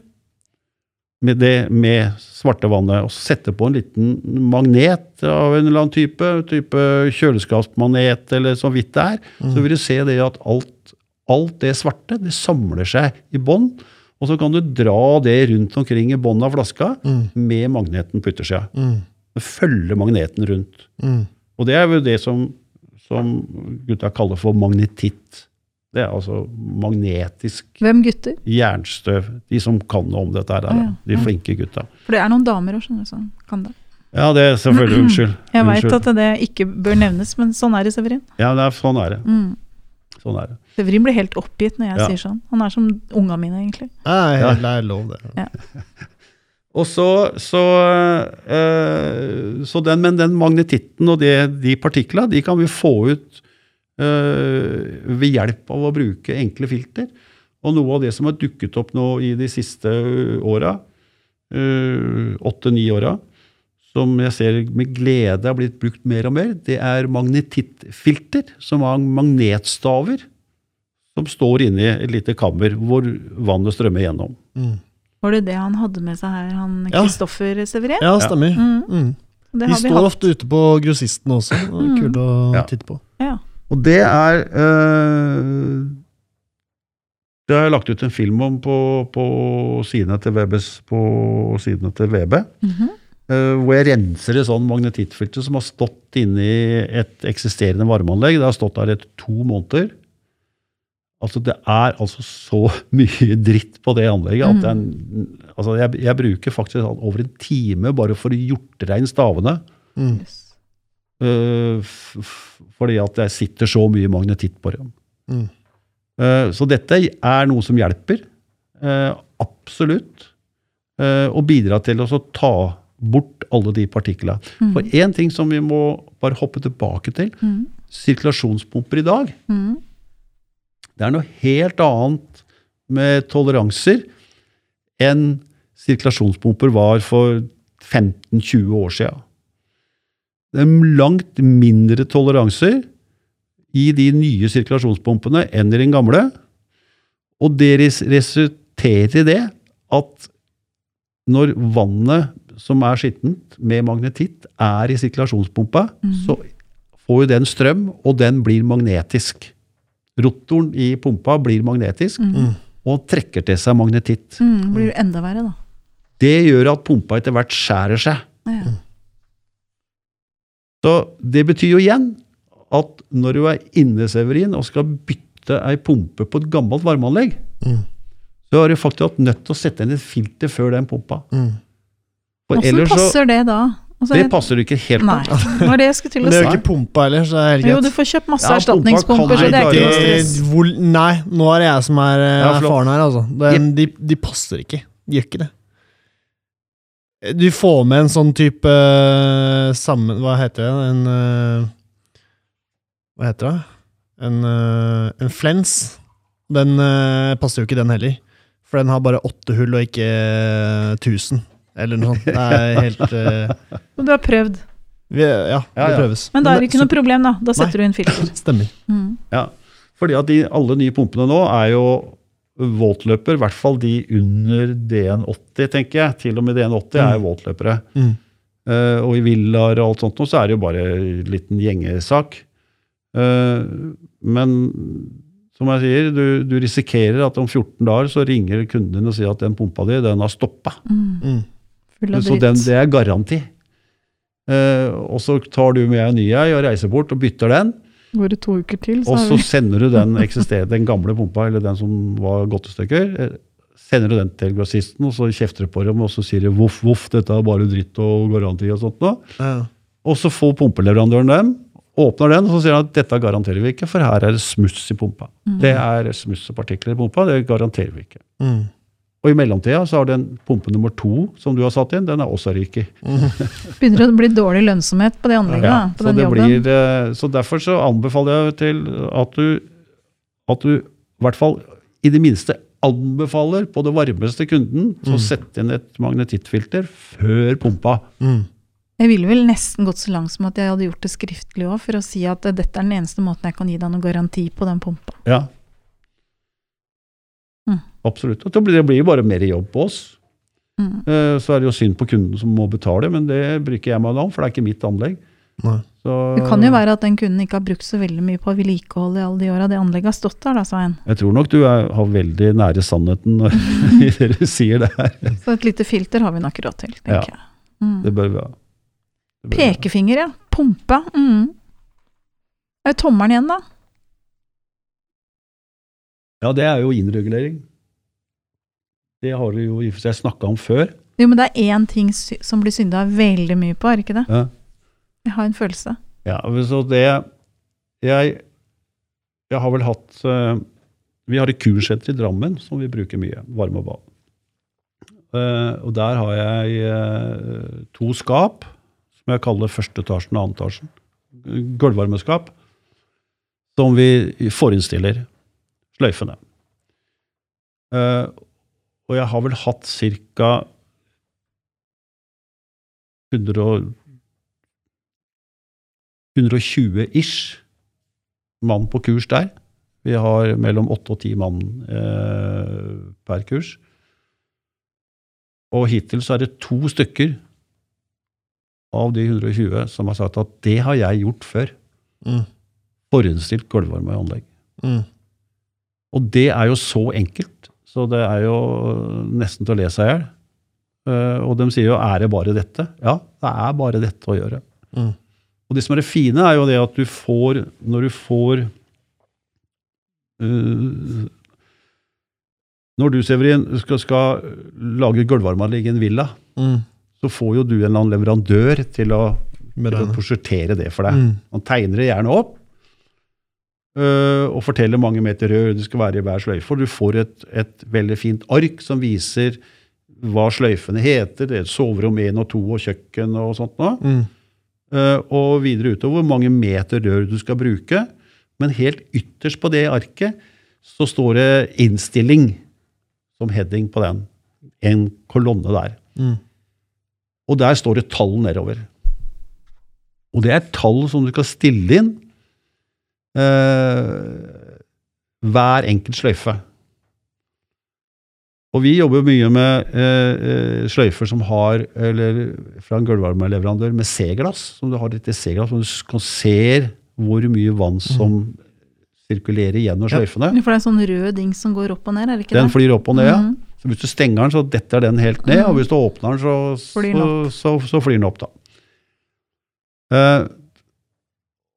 med, det, med svarte vannet og setter på en liten magnet av en eller annen type, type kjøleskapsmanet eller så vidt det er, så vil du se det at alt, alt det svarte det samler seg i bånn. Og så kan du dra det rundt omkring i bånn av flaska Mm. med magneten på yttersida. Mm. Følge magneten rundt. Mm. Og det er jo det som, som gutta kaller for magnetitt. Det er altså magnetisk Hvem gutter? jernstøv. De som kan noe om dette her. Ah, ja. De flinke gutta. For det er noen damer òg, skjønner du, som kan det. Ja, det er selvfølgelig Unnskyld. Jeg veit at det ikke bør nevnes, men sånn er det, Severin. Ja, det er, sånn er det. Mm. Sånn er det. Severin blir helt oppgitt når jeg Ja. sier sånn. Han er som unga mine, egentlig. Nei, Ja. det er lov, det. Og så, så, øh, så den, Men den magnetitten og det, de partikla, de kan vi få ut øh, ved hjelp av å bruke enkle filter. Og noe av det som har dukket opp nå i de siste åra, åtte-ni åra, som jeg ser med glede har blitt brukt mer og mer, det er magnetittfilter, som har magnetstaver som står inni et lite kammer hvor vannet strømmer gjennom. Mm. Var det det han hadde med seg her, han Ja. Kristoffer Severin? Ja, stemmer. Mm. Mm. Det De står hatt. ofte ute på grossisten også. Det er Mm. Kult å Ja. titte på. Ja. Og det er øh, Det har jeg lagt ut en film om på, på sidene til VBs, på sidene til VB. -hmm. Uh, hvor jeg renser et sånn magnetittfilter som har stått inni et eksisterende varmeanlegg. Det har stått der i to måneder. Altså Det er altså så mye dritt på det anlegget at det er altså jeg, jeg bruker faktisk over en time bare for å gjort rein stavene. Mm. Yes. eh, f f fordi at jeg sitter så mye magnetitt på dem. Mm. Uh, Så dette er noe som hjelper. Uh, Absolutt. Eh, Og bidrar til å ta bort alle de partiklene. For én ting som vi må bare hoppe tilbake til. Mm. Sirkulasjonspumper i dag. Mm. Det er noe helt annet med toleranser enn sirkulasjonspumper var for 15-20 år siden. Det er langt mindre toleranser i de nye sirkulasjonspumpene enn i den gamle. Og det resulterer i det at når vannet som er skittent med magnetitt, er i sirkulasjonspumpa, så får jo den strøm, og den blir magnetisk. Rotoren i pumpa blir magnetisk Mm. og trekker til seg magnetitt. Mm. Blir det enda verre, da. Det gjør at pumpa etter hvert skjærer seg. Ja. Så det betyr jo igjen at når du er inne, Severin, og skal bytte ei pumpe på et gammelt varmeanlegg, Mm. så har du faktisk hatt nødt til å sette inn et filter før den pumpa. Mm. For Åssen ellers så passer det da? Det passer du ikke helt Nei, på. det det jeg til å det er jo ikke pumpa heller, så det er helt Jo, du får kjøpt masse Ja, erstatningspumper, så det er ikke noe stress. nei, nå er det jeg som er eh, Ja, erfaren her, altså. Den, de, de passer ikke. De gjør ikke det. Du får med en sånn type uh, sammen... Hva heter det? En uh, Hva heter det? En, uh, en flens. Den passer jo ikke, den heller. For den har bare åtte hull og ikke 1000. Eller noe sånt. Det er helt uh... Men du har prøvd. vi, Ja, Ja, det ja. prøves. Men da er det ikke noe problem, da. Da setter du inn filter. Stemmer. Mm. Ja, fordi at de, alle nye pumpene nå er jo våtløper, i hvert fall de under DN80, tenker jeg. Til og med DN80 er jo våtløpere. Mm. Uh, og i villaer og alt sånt nå, så er det jo bare en liten gjengesak. Uh, men som jeg sier, du, du risikerer at om 14 dager så ringer kunden din og sier at den pumpa di, den har stoppa. Mm. Mm. Full av Så den, det er garanti. Uh, og så tar du med en ny ei og reiser bort og bytter den. Går det to uker til, så Og så sender du den, den gamle pumpa, eller den som var gått i stykker, eh, sender du den til grossisten, og så kjefter du på dem, og så sier de voff, voff, dette er bare dritt og garanti og sånt noe. Ja. Og så får pumpeleverandøren dem, åpner den, og så sier han at dette garanterer vi ikke, for her er det smuss i pumpa. Det er smuss og partikler i pumpa, det garanterer vi ikke. Mm. Og i mellomtida så har den pumpe nummer to som du har satt inn, den er også ryket. begynner å bli dårlig lønnsomhet på det anlegget. Ja, da, på så, den det jobben. blir, eh, så derfor så anbefaler jeg til at du, at du i hvert fall i det minste anbefaler på det varmeste kunden så sette inn et magnetittfilter før pumpa. Mm. Jeg ville vel nesten gått så langt som at jeg hadde gjort det skriftlig òg, for å si at dette er den eneste måten jeg kan gi deg noen garanti på den pumpa. Ja. Absolutt. Og Det blir, jo bare mer jobb på oss. Mm. Eh, Så er det jo synd på kunden som må betale, men det bryr ikke jeg meg om, for det er ikke mitt anlegg. Nei. Så, Det kan jo være at den kunden ikke har brukt så veldig mye på vedlikehold i alle de åra det anlegget har stått der, da, Svein. Jeg tror nok du er, har veldig nære sannheten når i det du sier det her. Så et lite filter har vi nok råd til, Ja. tenker jeg. Mm. Det bør vi ha. Pekefinger, ja. Pumpe. Mm. Er det tommelen igjen, da? Ja, det er jo innregulering. Det har du jo i og for seg snakka om før. Jo, men det er én ting som blir synda veldig mye på, er det ikke det? Ja. Jeg har en følelse. Ja, så det Jeg, jeg har vel hatt eh, Vi har et kursenter i Drammen som vi bruker mye. Varme og bad. Eh, og der har jeg eh, to skap, som jeg kaller første etasjen og andre etasjen. Gulvvarmeskap. Som vi forinnstiller sløyfene. Eh, og jeg har vel hatt ca. 120-ish mann på kurs der. Vi har mellom åtte og ti mann eh, per kurs. Og hittil så er det to stykker av de 120 som har sagt at det har jeg gjort før. Mm. Forhåndsstilt gulvvarmeanlegg. Mm. Og det er jo så enkelt, så det er jo nesten til å le seg i hjel. Eh, og de sier jo 'er det bare dette'? Ja, det er bare dette å gjøre. Mm. Og det som er det fine, er jo det at du får Når du får uh, Når du, Severin, skal, skal lage gulvvarmeanlegg i en villa, Mm. så får jo du en eller annen leverandør til å, til å prosjektere det for deg. Mm. Han tegner det gjerne opp, øh, og forteller mange meter rør det skal være i hver sløyfe. Og du får et, et veldig fint ark som viser hva sløyfene heter. Det er soverom 1 og 2 og kjøkken og sånt noe. Mm. Eh, og videre utover hvor mange meter rør du skal bruke. Men helt ytterst på det arket så står det 'innstilling' som heading på den. En kolonne der. Mm. Og der står det tall nedover. Og det er tall som du skal stille inn eh, hver enkelt sløyfe. Og vi jobber mye med eh, eh, sløyfer som har, eller fra en gulvvarmeleverandør med C-glass. Som du har litt C-glass, som du kan se hvor mye vann som sirkulerer gjennom Ja. sløyfene. For det er sånn rød dings som går opp og ned, er det ikke Den det? flyr opp og ned. ja. Mm. Så hvis du stenger den, så detter den helt ned, og hvis du åpner den, så, Flyr den så, så, så flyr den opp, da. Eh,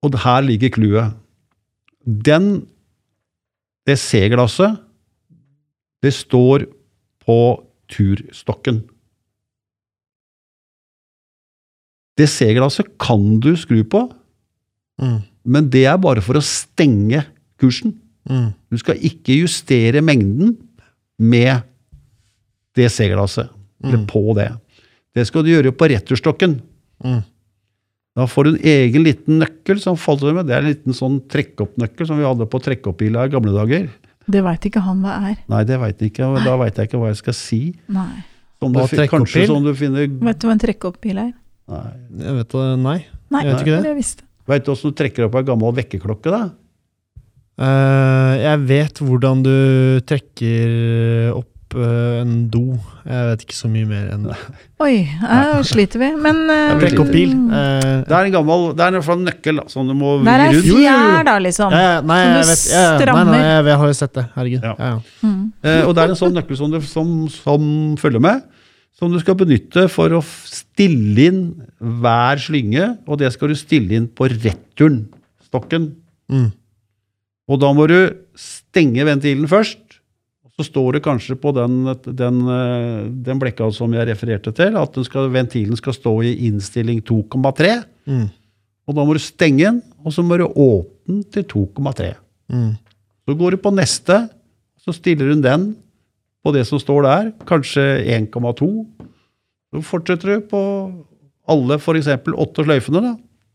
og her ligger clouet. Den, det C-glasset, det står på turstokken. Det C-glasset kan du skru på, Mm. men det er bare for å stenge kursen. Mm. Du skal ikke justere mengden med det C-glasset, eller Mm. på det. Det skal du gjøre på returstokken. Mm. Da får du en egen liten nøkkel som faller med. Det er en liten sånn trekkoppnøkkel som vi hadde på trekkoppbiler i gamle dager. Det veit ikke han hva er. Nei, det veit jeg ikke, og da veit jeg ikke hva jeg skal si. Nei. Som du, kanskje sånn som du finner Vet du hva en trekkoppbil er? Nei. Jeg vet det, nei. Nei, Jeg vet ikke det. det. Veit du åssen du trekker opp ei gammel vekkerklokke, da? Uh, jeg vet hvordan du trekker opp eh, en do. Jeg vet ikke så mye mer enn det. Oi, her sliter vi. Men eh, Trekk opp bil. Det er en gammel, det er en nøkkel da, som du må Der er fjær, da, liksom. ja, nei, Som du jeg vet ja, strammer. Nei, nei, jeg, har jo sett det. Herregud. Ja. Ja. Ja, Mm. Eh, og det er en sånn nøkkel som, du, som, som følger med, som du skal benytte for å stille inn hver slynge, og det skal du stille inn på returen, stokken. Mm. Og da må du stenge ventilen først, så står det kanskje på den, den, eh, den blekka som jeg refererte til, at den skal, ventilen skal stå i innstilling 2,3, Mm. og da må du stenge den, og så må du åpne den til 2,3. Mm. Så går du på neste, så stiller hun den på det som står der, kanskje 1,2. Så fortsetter du på alle f.eks. åtte sløyfene. da.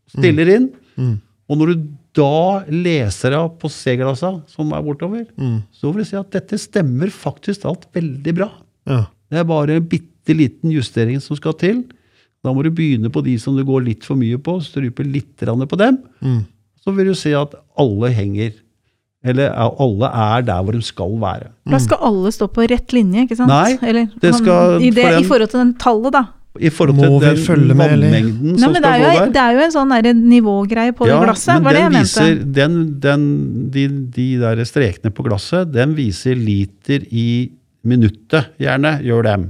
Stiller inn. Mm. Og når du da leser jeg på C-glassa som er bortover, Mm. så vil jeg si at dette stemmer faktisk alt veldig bra. Ja. Det er bare en bitte liten justering som skal til. Da må du begynne på de som du går litt for mye på, strupe litt grann på dem. Mm. Så vil du se at alle henger, eller er- alle er der hvor de skal være. Da skal alle stå på rett linje, ikke sant? Nei, Eller, det skal- i, det, for den- I forhold til den tallet, da. I forhold til den vannmengden som Nei, skal er, jo, gå der. det er jo en sånn der nivågreie på det glasset. Var det jeg viser, mente. den, den, de, de der strekene på glasset, den viser liter i minuttet, gjerne, gjør dem.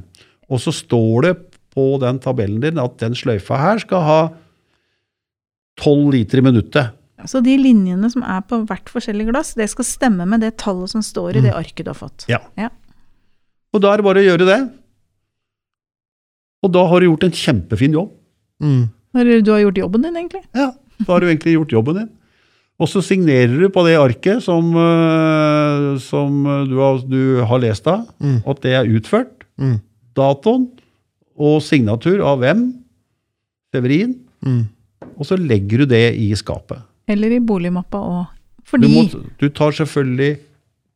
Og så står det på den tabellen din at den sløyfa her skal ha 12 liter i minuttet. Så de linjene som er på hvert forskjellig glass, det skal stemme med det tallet som står i det arket du har fått. Ja. Ja. Og da er det bare å gjøre det. Og da har du gjort en kjempefin jobb. Mm. Du har gjort jobben din, egentlig. Ja, da har du egentlig gjort jobben din. Og så signerer du på det arket som, øh, som du, har, du har lest av, Mm. at det er utført. Mm. Datoen og signatur av hvem? Severin. Mm. Og så legger du det i skapet. Eller i boligmappa òg. Du, må, du tar selvfølgelig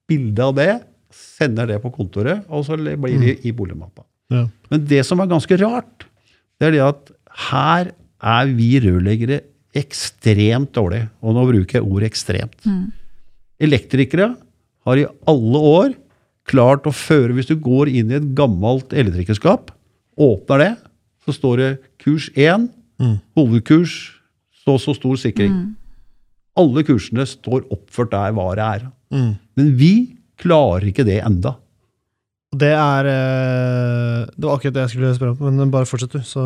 bilde av det, sender det på kontoret, og så blir det i boligmappa. Ja. Men det som er ganske rart, det er det at her er vi rørleggere ekstremt dårlige. Og nå bruker jeg ordet ekstremt. Mm. Elektrikere har i alle år klart å føre Hvis du går inn i et gammelt elektrikerskap, åpner det, så står det kurs 1, Mm. hovedkurs, så så stor sikring. Mm. Alle kursene står oppført der hva det er. Mm. Men vi klarer ikke det enda. Det er eh, Det var akkurat det jeg skulle spørre om, men bare fortsett, du, så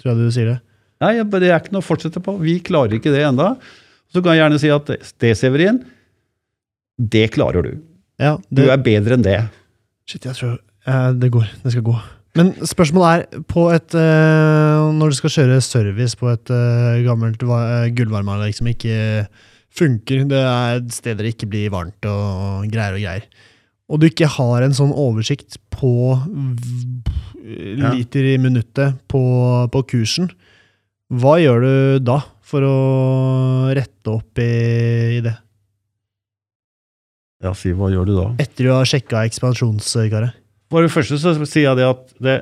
tror jeg du sier det. Nei, det er ikke noe å fortsette på. Vi klarer ikke det enda. Så kan jeg gjerne si at det, Severin, det klarer du. Ja, Du er bedre enn det. Shit, jeg tror eh, det går. Det skal gå. Men spørsmålet er, på et eh, når du skal kjøre service på et eh, gammelt va- eh, gullvarmeanlegg som ikke funker. Det er steder det ikke blir varmt og greier og greier. Og du ikke har en sånn oversikt på liter i minuttet på, på kursen, hva gjør du da for å rette opp i, i det? Ja, si hva gjør du da? Etter du har sjekka ekspansjonskaret? For det første så sier jeg det at det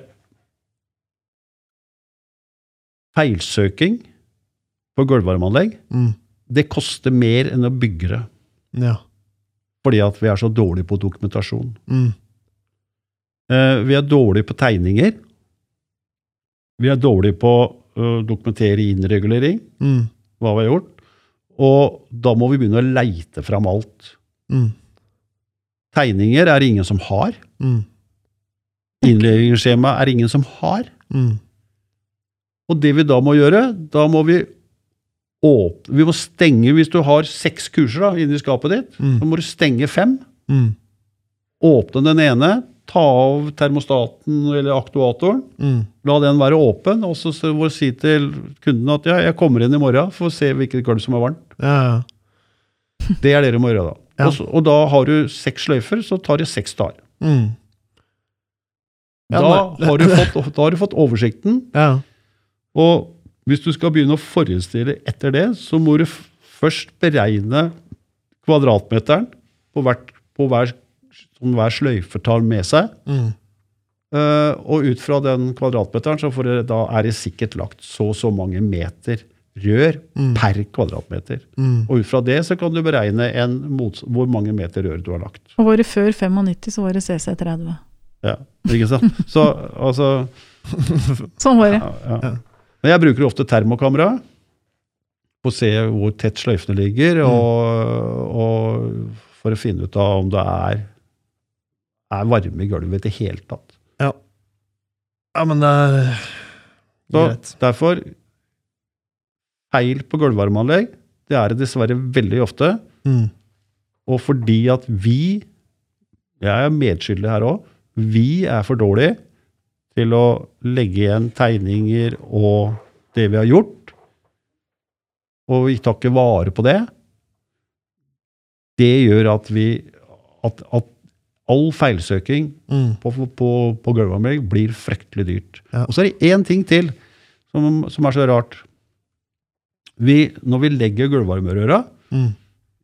Feilsøking på gulvvarmeanlegg, Mm. det koster mer enn å bygge det. Ja. Fordi at vi er så dårlige på dokumentasjon. Mm. Eh, vi er dårlige på tegninger. Vi er dårlige på å dokumentere innregulering, Mm. hva vi har gjort. Og da må vi begynne å leite fram alt. Mm. Tegninger er det ingen som har. Mm. Innleveringsskjema er det ingen som har. Mm. Og det vi da må gjøre, da må vi åpne Vi må stenge Hvis du har seks kurser da, inni skapet ditt, Mm. så må du stenge fem. Mm. Åpne den ene, ta av termostaten eller aktuatoren, Mm. la den være åpen, og så må du si til kunden at ja, jeg kommer inn i morgen for å se hvilket gulv som er varmt. Ja, ja. Det er det du må gjøre da. Ja. Og, så, og da har du seks sløyfer, så tar det seks dager. Mm. Ja, Da har, du fått, da har du fått oversikten, ja. og hvis du skal begynne å forestille etter det, så må du først beregne kvadratmeteren på, hvert, på hver, som hver sløyfe tar med seg. Mm. Uh, og ut fra den kvadratmeteren så får det, da er det sikkert lagt så og så mange meter rør Mm. per kvadratmeter. Mm. Og ut fra det så kan du beregne hvor mange meter rør du har lagt. Og var det før 95, så var det CC30. Ja, ikke sant? Så altså Sånn var det. ja, ja. Ja. Men jeg bruker ofte termokamera for å se hvor tett sløyfene ligger, og, og for å finne ut av om det er, er varme i gulvet i det hele tatt. ja, men det er Så greit. derfor feil på gulvvarmeanlegg, det er det dessverre veldig ofte. Mm. Og fordi at vi, jeg er medskyldig her òg, vi er for dårlige til å legge igjen tegninger og det vi har gjort, og vi tar ikke vare på det, det gjør at vi at, at all feilsøking Mm. på, på, på gulvanlegg blir fryktelig dyrt. Ja. Og så er det én ting til som, som er så rart. Vi, når vi legger gulvvarmerøra Mm.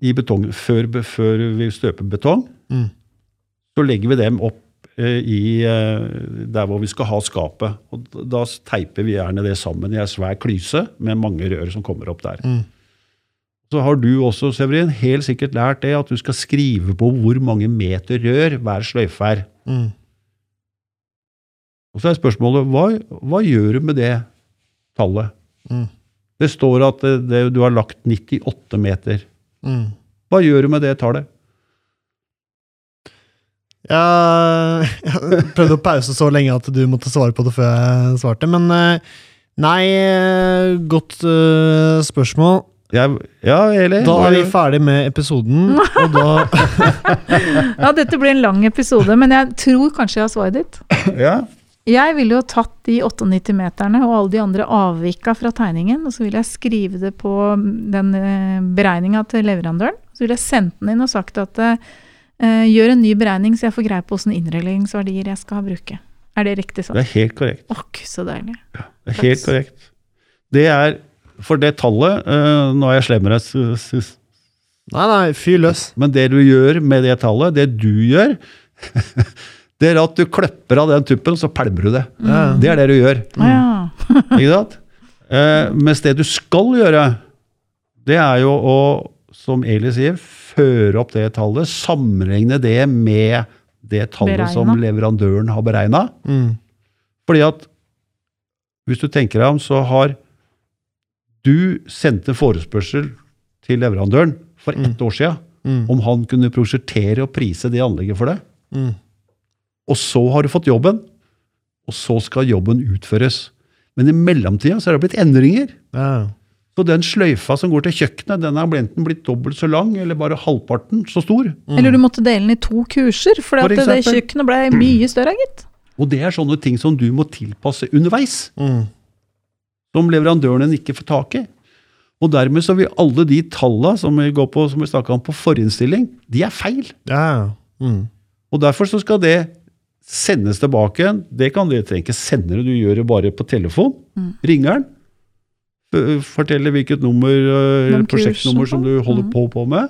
i betong, før, før vi støper betong, Mm. så legger vi dem opp i eh, der hvor vi skal ha skapet. Og da teiper vi gjerne det sammen i ei svær klyse med mange rør som kommer opp der. Mm. Så har du også, Severin, helt sikkert lært det at du skal skrive på hvor mange meter rør hver sløyfe er. Mm. Og så er spørsmålet hva, hva gjør du med det tallet? Mm. Det står at det, det, du har lagt 98 meter. Mm. Hva gjør du med det tallet? Ja, jeg prøvde å pause så lenge at du måtte svare på det før jeg svarte, men eh, Nei, eh, godt uh, spørsmål. Jeg, ja, eller Da er vi ferdig med episoden, og da Ja, dette blir en lang episode, men jeg tror kanskje jeg har svaret ditt. Ja. Jeg ville jo tatt de 98 meterne og alle de andre avvika fra tegningen, og så ville jeg skrive det på den beregninga til leverandøren. Så ville jeg sendt den inn og sagt at gjør en ny beregning, så jeg får greie på åssen innreguleringsverdier jeg skal bruke. Er det riktig Det sånn? er helt korrekt. Åh, så deilig. Ja, Det er helt Takk. korrekt. Det er For det tallet eh, Nå er jeg slem med deg, s- s- Nei, nei, fyr løs. men det du gjør med det tallet, det du gjør, det er at du klipper av den tuppen, så pælmer du det. Ja. Det er det du gjør. Ja. Ikke sant? Eh, mens det du skal gjøre, det er jo å, som Eli sier, føre opp det tallet, sammenligne det med det tallet som leverandøren har beregna. Mm. Fordi at hvis du tenker deg om, så har du sendt en forespørsel til leverandøren for ett år siden Mm. om han kunne prosjektere og prise det anlegget for deg. Mm. Og så har du fått jobben, og så skal jobben utføres. Men i mellomtida så er det blitt endringer. Ja. Så den sløyfa som går til kjøkkenet, den er enten blitt dobbelt så lang, eller bare halvparten så stor. Eller du måtte dele den i to kurser, for For det, det kjøkkenet ble mye større, gitt. Og det er sånne ting som du må tilpasse underveis, Mm. som leverandøren ikke får tak i. Og dermed så vil alle de tallene som vi går på, som vi snakket om på forinnstilling, de er feil. Ja. Mm. Og derfor så skal det sendes tilbake igjen. Det kan det trenger ikke sende det, du gjør det bare på telefon. Mm. Ringer den. F- Forteller hvilket nummer, eh, prosjektnummer som sånn. du holder Mm. på, på med.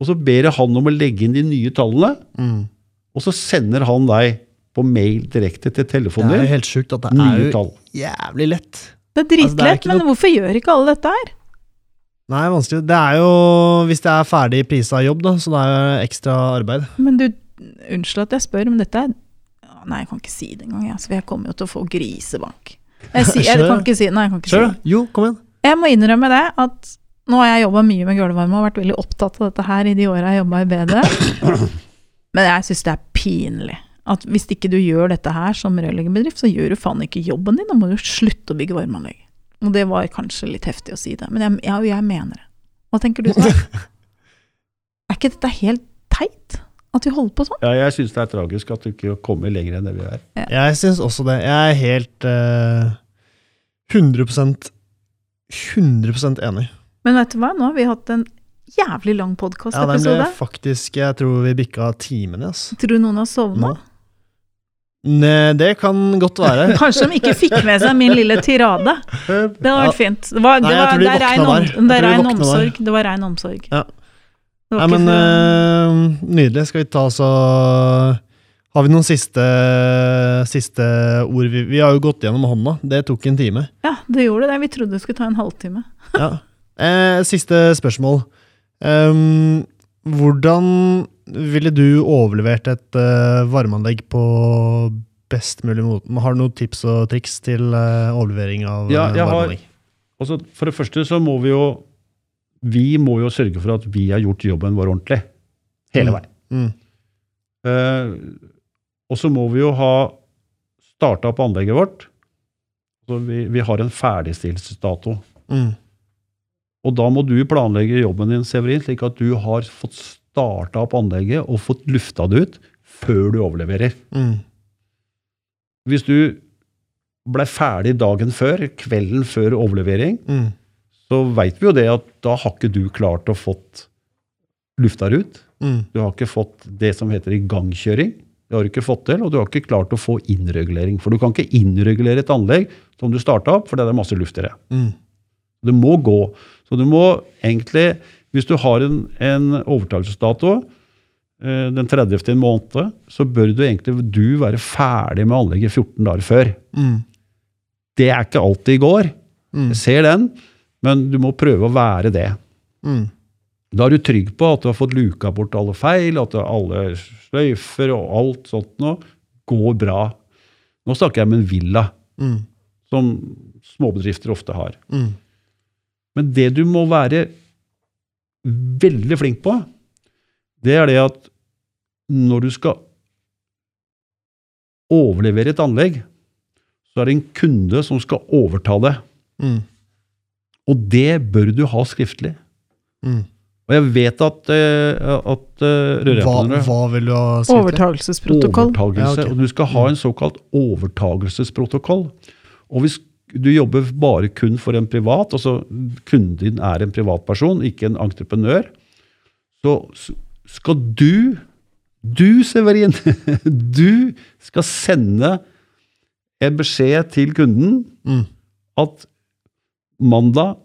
Og så ber jeg han om å legge inn de nye tallene, Mm. og så sender han deg på mail direkte til telefonen Det er jo helt sjukt at det er jo tall. jævlig lett. Det er Altså, det er dritlett, ikke men noe- hvorfor gjør ikke alle dette her? Nei, vanskelig. Det er jo hvis det er ferdig prisa jobb, da, så det er ekstra arbeid. Men du, unnskyld at jeg spør, men dette er Nei, jeg kan ikke si det engang, jeg, for jeg kommer jo til å få grisebank. Jeg, si, jeg kan ikke si Nei, jeg kan ikke si det. Jo, kom igjen. Jeg må innrømme det at nå har jeg jobba mye med gulvvarme og vært veldig opptatt av dette her i de åra jeg jobba i BD. Men jeg syns det er pinlig at hvis ikke du gjør dette her som rørleggerbedrift, så gjør du faen ikke jobben din. Da må du slutte å bygge varmeanlegg. Og det var kanskje litt heftig å si det, men jeg, jeg, jeg mener det. Hva tenker du? Er ikke dette helt teit? At vi holder på sånn? Ja, jeg syns det er tragisk at du ikke kommer lenger enn det vi er. Jeg syns også det. Jeg er helt uh, 100% 100% enig. Men vet du hva, nå har vi hatt en jævlig lang Ja, den ble faktisk Jeg tror vi bikka timen, ass. Tror du noen har sovna? Nei, det kan godt være. Kanskje de ikke fikk med seg min lille tirade. Det hadde vært fint. Det var, Nei, jeg tror de det våkna der. Det er rein omsorg. Det var rein omsorg. Ja. Nei, men uh, Nydelig. Skal vi ta så Har vi noen siste, siste ord? Vi, vi har jo gått gjennom hånda. Det tok en time. Ja, det gjorde det. Vi trodde det skulle ta en halvtime. Ja. Eh, siste spørsmål. Um, hvordan ville du overlevert et uh, varmeanlegg på best mulig måte? Har du noen tips og triks til uh, overlevering av Ja, har- varmeanlegg? Altså, for det første så må vi jo Vi må jo sørge for at vi har gjort jobben vår ordentlig. Hele Mm. veien. Mm. Eh, og så må vi jo ha starta opp anlegget vårt. Så vi, vi har en ferdigstillelsesdato. Mm. Og da må du planlegge jobben din, Severin, slik at du har fått starta opp anlegget og fått lufta det ut før du overleverer. Mm. Hvis du blei ferdig dagen før, kvelden før overlevering, Mm. Så veit vi jo det at da har ikke du klart å fått lufta ut. Mm. Du har ikke fått det som heter igangkjøring. Det har du ikke fått til, og du har ikke klart å få innregulering. For du kan ikke innregulere et anlegg som du starta opp, for det er masse luft i det. Mm. Det må gå. Så du må egentlig, hvis du har en, en overtakelsesdato eh, den 30. i en måned, så bør du egentlig du være ferdig med anlegget 14 dager før. Mm. Det er ikke alltid i går. Mm. Jeg ser den, men du må prøve å være det. Mm. Da er du trygg på at du har fått luka bort alle feil, at alle sløyfer og alt sånt nå går bra. Nå snakker jeg om en villa, Mm. som småbedrifter ofte har. Mm. Men det du må være veldig flink på, det er det at når du skal overlevere et anlegg, så er det en kunde som skal overta det. Mm. Og det bør du ha skriftlig. Mm. Og jeg vet at, eh, at eh, Hva, hva vil du ha skriftlig? Overtagelsesprotokoll. Overtagelse. Ja, okay. Og du skal ha en såkalt overtagelsesprotokoll. Og hvis du jobber bare kun for en privat, altså kunden din er en privatperson, ikke en entreprenør, så skal du, du Severin, du skal sende en beskjed til kunden Mm. at mandag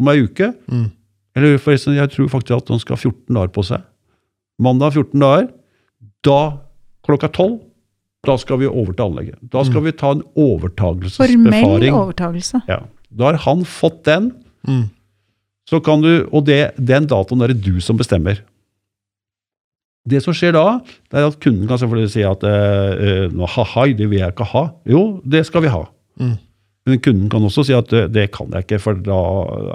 om ei uke Mm. eller forresten, jeg tror faktisk at han skal ha 14 dager på seg. Mandag 14 dager. Da, klokka 12, da skal vi overta anlegget. Da skal Mm. vi ta en overtagelsesbefaring. Formell overtagelse. Ja. Da har han fått den, Mm. så kan du, og det, den datoen er det du som bestemmer. Det som skjer da, det er at kunden kan selvfølgelig si at eh, nå, haha, det vil jeg ikke ha. Jo, det skal vi ha. Mm. Men kunden kan også si at det kan jeg ikke, for da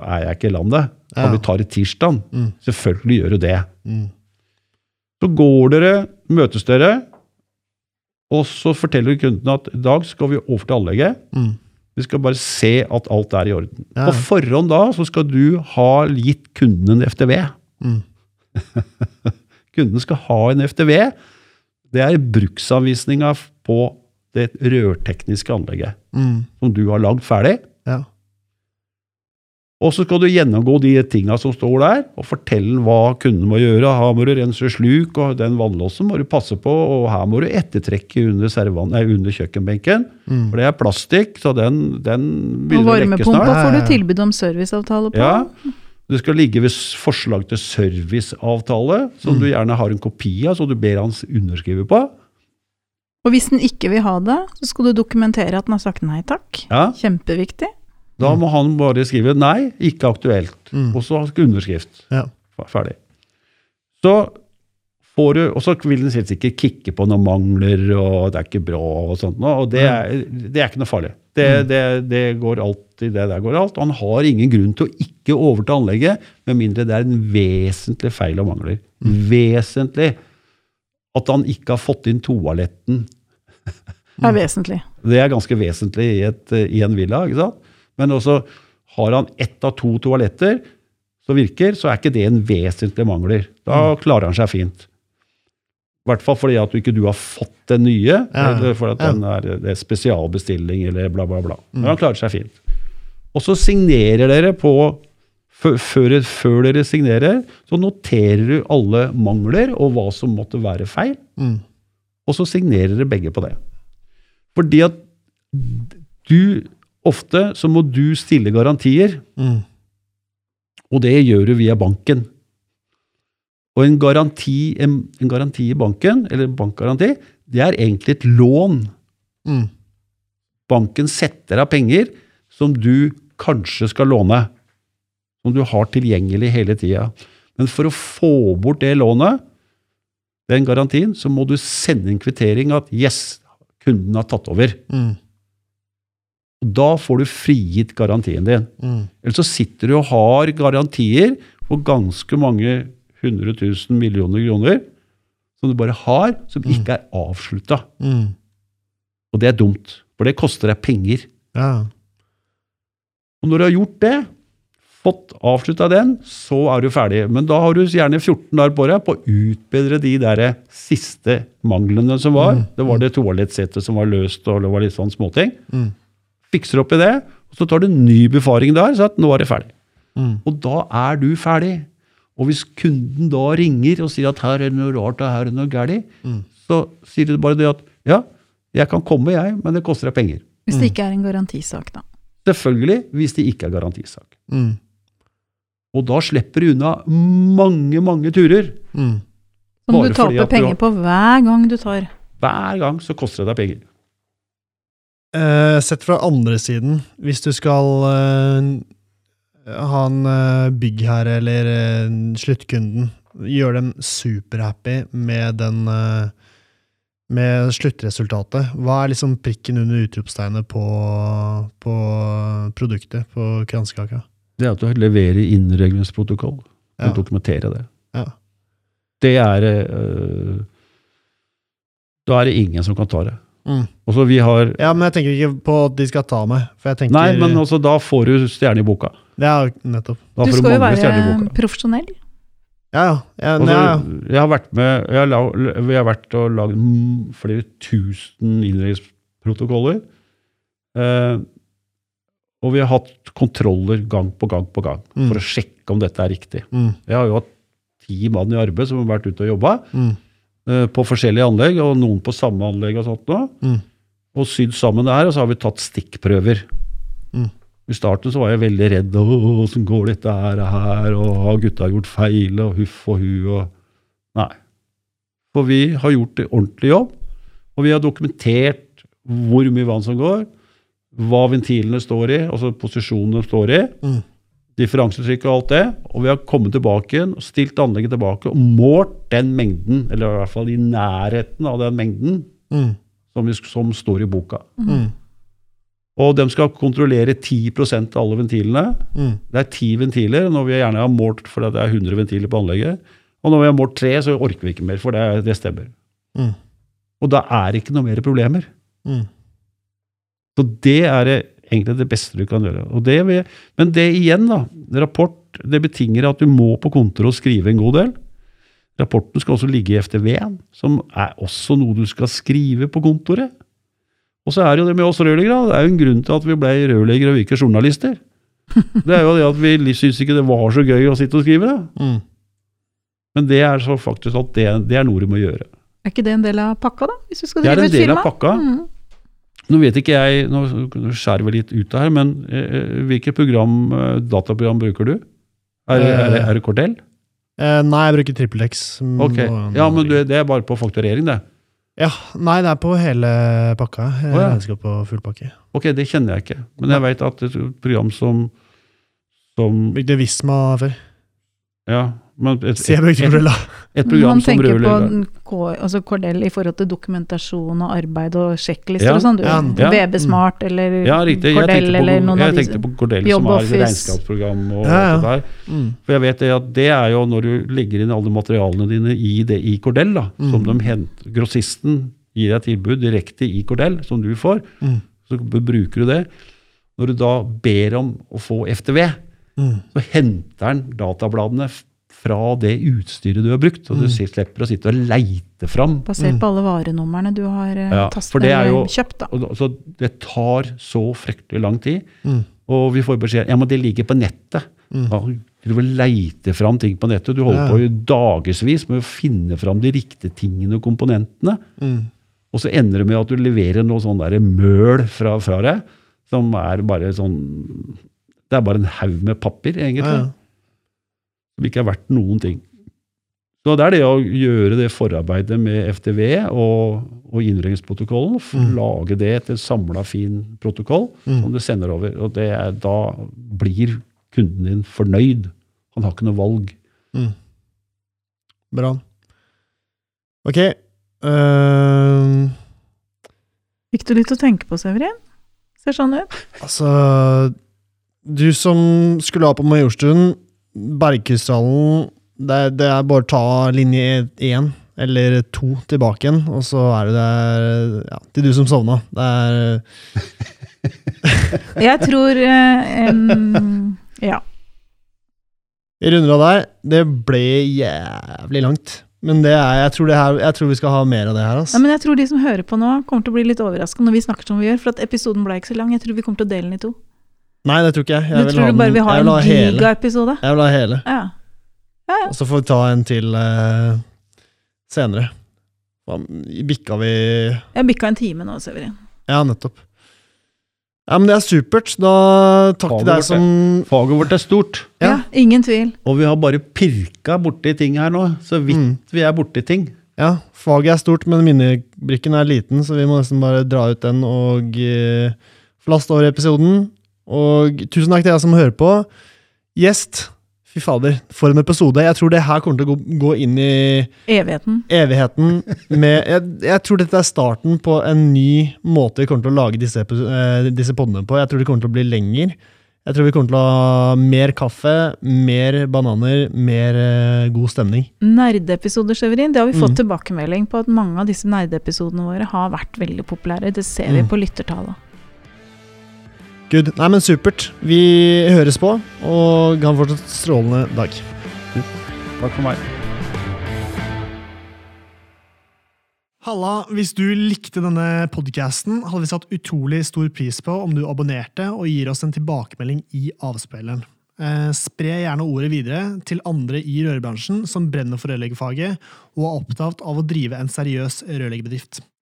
er jeg ikke i landet. Kan vi ta det tirsdag? Mm. Selvfølgelig gjør du det. Mm. Så går dere, møtes dere, og så forteller kunden at i dag skal vi over til anlegget. Mm. Vi skal bare se at alt er i orden. Ja. På forhånd da så skal du ha gitt kunden en FTV. Mm. Kunden skal ha en FTV. Det er bruksanvisninga på det rørtekniske anlegget Mm. som du har lagd ferdig. Ja. Og så skal du gjennomgå de tinga som står der, og fortelle hva kunden må gjøre. Her må du rense sluk, og den vannlåsen må du passe på, og her må du ettertrekke under, servan, nei, under kjøkkenbenken. Mm. For det er plastikk, så den, den Og begynner å lekke varmepumpa får du tilbud om serviceavtale på. Ja. Det skal ligge ved forslag til serviceavtale, som Mm. du gjerne har en kopi av, så du ber han underskrive på. Og hvis den ikke vil ha det, så skal du dokumentere at den har sagt nei takk. Ja. Kjempeviktig. Da må han bare skrive 'nei, ikke aktuelt', Mm. og så underskrift. Ja. Ferdig. Så får du, Og så vil den helt sikkert kikke på noen mangler, og det er ikke bra, og sånt, og det er, det er ikke noe farlig. Det, det, det går alltid, det der går alt. Og han har ingen grunn til å ikke overta anlegget, med mindre det er en vesentlig feil og mangler. Vesentlig. At han ikke har fått inn toaletten Det er vesentlig. det er ganske vesentlig i, et, i en villa. ikke sant? Men også har han ett av to toaletter som virker, så er ikke det en vesentlig mangler. Da klarer han seg fint. I hvert fall fordi at du ikke du har fått den nye, Ja, eller fordi at ja. den er, det er spesialbestilling eller bla, bla, bla. Men han klarer seg fint. Og så signerer dere på før, før, dere signerer, så noterer du alle mangler og hva som måtte være feil. Mm. Og så signerer dere begge på det. Fordi at du Ofte så må du stille garantier, Mm. og det gjør du via banken. Og en garanti, en, en garanti i banken, eller bankgaranti, det er egentlig et lån. Mm. Banken setter av penger som du kanskje skal låne. Som du har tilgjengelig hele tida. Men for å få bort det lånet, den garantien, så må du sende en kvittering at yes, kunden har tatt over. Mm. Og da får du frigitt garantien din. Mm. Eller så sitter du og har garantier på ganske mange hundre tusen millioner kroner som du bare har, som ikke er avslutta. Mm. Og det er dumt, for det koster deg penger. Ja. Og når du har gjort det, fått avslutta den, så er du ferdig. Men da har du gjerne 14 dager på deg på å utbedre de der siste manglene som var. Mm. Det var det toalettsettet som var løst, og det var litt sånn småting. Mm. Fikser opp i det, og så tar du ny befaring der, så at nå er det ferdig. Mm. Og da er du ferdig. Og hvis kunden da ringer og sier at her er det noe rart og her er det noe galt, Mm. så sier du bare det at ja, jeg kan komme, jeg, men det koster deg penger. Hvis det ikke er en garantisak, da. Selvfølgelig hvis det ikke er garantisak. Mm. Og da slipper du unna mange, mange turer. Mm. Som du taper at du penger har- på hver gang du tar. Hver gang så koster det deg penger. Eh, sett fra andre siden, hvis du skal eh, ha en eh, byggherre eller eh, sluttkunden, gjøre dem superhappy med den med sluttresultatet. Hva er liksom prikken under utropstegnet på, på produktet, på kransekaka? Det er at du leverer innregningsprotokoll. Ja. Og dokumenterer det. Ja. Det er øh, Da er det ingen som kan ta det. Mm. Også vi har Ja, men jeg tenker ikke på at de skal ta meg. For jeg tenker, Nei, men også da får du stjerne i boka. Det er nettopp. Da Du skal jo være profesjonell. Ja, ja. ja, Altså, ja, ja. jeg har vært med jeg har, la- Vi har vært og lagd flere tusen innleggsprotokoller. Eh, og vi har hatt kontroller gang på gang på gang Mm. for å sjekke om dette er riktig. Mm, Jeg har jo hatt ti mann i arbeid som har vært ute og jobba mm, eh, på forskjellige anlegg, og noen på samme anlegg og sånt nå. mm, Og sydd sammen det her, og så har vi tatt stikkprøver. Mm. I starten så var jeg veldig redd. Åssen går dette her, her? Og har gutta gjort feil? Og huff og hu og Nei. For vi har gjort ordentlig jobb. Og vi har dokumentert hvor mye vann som går, hva ventilene står i, altså posisjonene står i, mm, differansetrykk og alt det. Og vi har kommet tilbake og stilt anlegget tilbake og målt den mengden, eller i hvert fall i nærheten av den mengden, mm, som, vi, som står i boka. mm, Og de skal kontrollere 10% av alle ventilene. mm, Det er ti ventiler, når vi gjerne har målt for det er 100 ventiler på anlegget. Og når vi har målt tre, så orker vi ikke mer, for det, det stemmer. mm, Og da er det ikke noe mer problemer. mm. Så det er det egentlig det beste du kan gjøre. Og det vil, men det igjen, da. Rapport det betinger at du må på kontoret og skrive en god del. Rapporten skal også ligge i FTV-en, som er også noe du skal skrive på kontoret. Og så er det jo det med oss rørleggere. Det er jo en grunn til at vi ble rørleggere og ikke journalister. Det er jo det at vi syns ikke det var så gøy å sitte og skrive. det. Mm. Men det er så faktisk at det, det er noe du må gjøre. Er ikke det en del av pakka, da? Hvis du skal Det er en del firma? av pakka. Mm. Nå vet ikke jeg, nå skjærer vi litt ut av her, men eh, hvilket program, eh, dataprogram bruker du? Er, er, er det Cordell? Eh, nei, jeg bruker TrippelX. Okay. Ok, ja, men du, det er bare på fakturering, det. Ja, Nei, det er på hele pakka. Å, ja. Regnskap på full pakke. Ok, det kjenner jeg ikke. Men jeg vet at et program som, som Brukte Visma før. Ja, men et, et, et, et, Cordella. et program Man som tenker på altså Cordell i forhold til dokumentasjon og arbeid og sjekklister Ja, og sånn. Ja, ja. VB Smart eller Ja, riktig. Cordell eller på, noen jeg tenkte på Cordell, som har et regnskapsprogram. og Ja, ja. alt det der. Mm. For jeg vet det at det er jo når du legger inn alle materialene dine i det i Cordell, da, Mm. som de henter, grossisten gir deg tilbud direkte i Cordell, som du får, Mm. så bruker du det. Når du da ber om å få FTV, Mm. så henter han databladene fra det utstyret du har brukt, og du Mm. slipper å sitte og leite fram. Basert på alle varenumrene du har eh, Ja, jo- kjøpt. da. Så det tar så fryktelig lang tid. Mm. Og vi får beskjed ja, men det ligger på nettet. Mm. Ja, du vil leite fram ting på nettet. Du holder Ja. på i dagevis med å finne fram de riktige tingene og komponentene. Mm. Og så ender det med at du leverer noe sånn der møl fra, fra deg, som er bare sånn Det er bare en haug med papir, egentlig. Som ikke er verdt noen ting. Så det er det å gjøre det forarbeidet med FTV og, og innregningsprotokollen. Mm. Lage det til samla fin protokoll Mm. som du sender over. Og det er, da blir kunden din fornøyd. Han har ikke noe valg. Mm. Bra. Ok. Uh... Fikk du litt å tenke på, Severin? Ser sånn ut. altså Du som skulle ha på Majorstuen, Bergkrystallen det, det er bare å ta linje én eller to tilbake igjen, og så er du der ja, til du som sovna. Det er Jeg tror em, Ja. Vi runder av der. Det ble jævlig langt. Men det er, jeg, tror det her, jeg tror vi skal ha mer av det her. ja. Altså. Men jeg tror de som hører på nå, kommer til å bli litt overraska når vi snakker som vi gjør. For at episoden ble ikke så lang. Jeg tror vi kommer til å dele den i to. Nei, det tror ikke jeg. Du Jeg vil tror ha du bare vil ha en vil ha hele. gigaepisode? Jeg vil ha hele. Ja. Og så får vi ta en til uh, senere. Hva- Bikka vi Jeg bikka en time nå, Severin. Ja, nettopp. Ja, men det er supert. Da takk Faget til deg som Faget vårt er stort, Ja. Ja. ingen tvil. og vi har bare pirka borti ting her nå. Så vidt Mm. vi er borti ting. Ja, faget er stort, men minnebrikken er liten, så vi må nesten bare dra ut den og uh, flaste over episoden. Og tusen takk til deg som hører på. Gjest. Fy fader, for en episode. Jeg tror det her kommer til å gå, gå inn i Evigheten. evigheten med jeg, jeg tror dette er starten på en ny måte vi kommer til å lage disse, eh, disse poddene på. Jeg tror det kommer til å bli lenger. Jeg tror vi kommer til å ha mer kaffe, mer bananer, mer uh, god stemning. Nerdeepisoder, Severin. Det har vi fått Mm. tilbakemelding på at mange av disse nerdeepisodene våre har vært veldig populære. Det ser vi Mm. på lyttertallet. Good. Nei, men supert. Vi høres på, og ha en fortsatt strålende dag. Takk for meg. Halla, hvis du likte denne podcasten, hadde vi satt utrolig stor pris på om du abonnerte og gir oss en tilbakemelding i avspilleren. Eh, spre gjerne ordet videre til andre i rørbransjen som brenner for rørleggerfaget og er opptatt av å drive en seriøs rørleggerbedrift.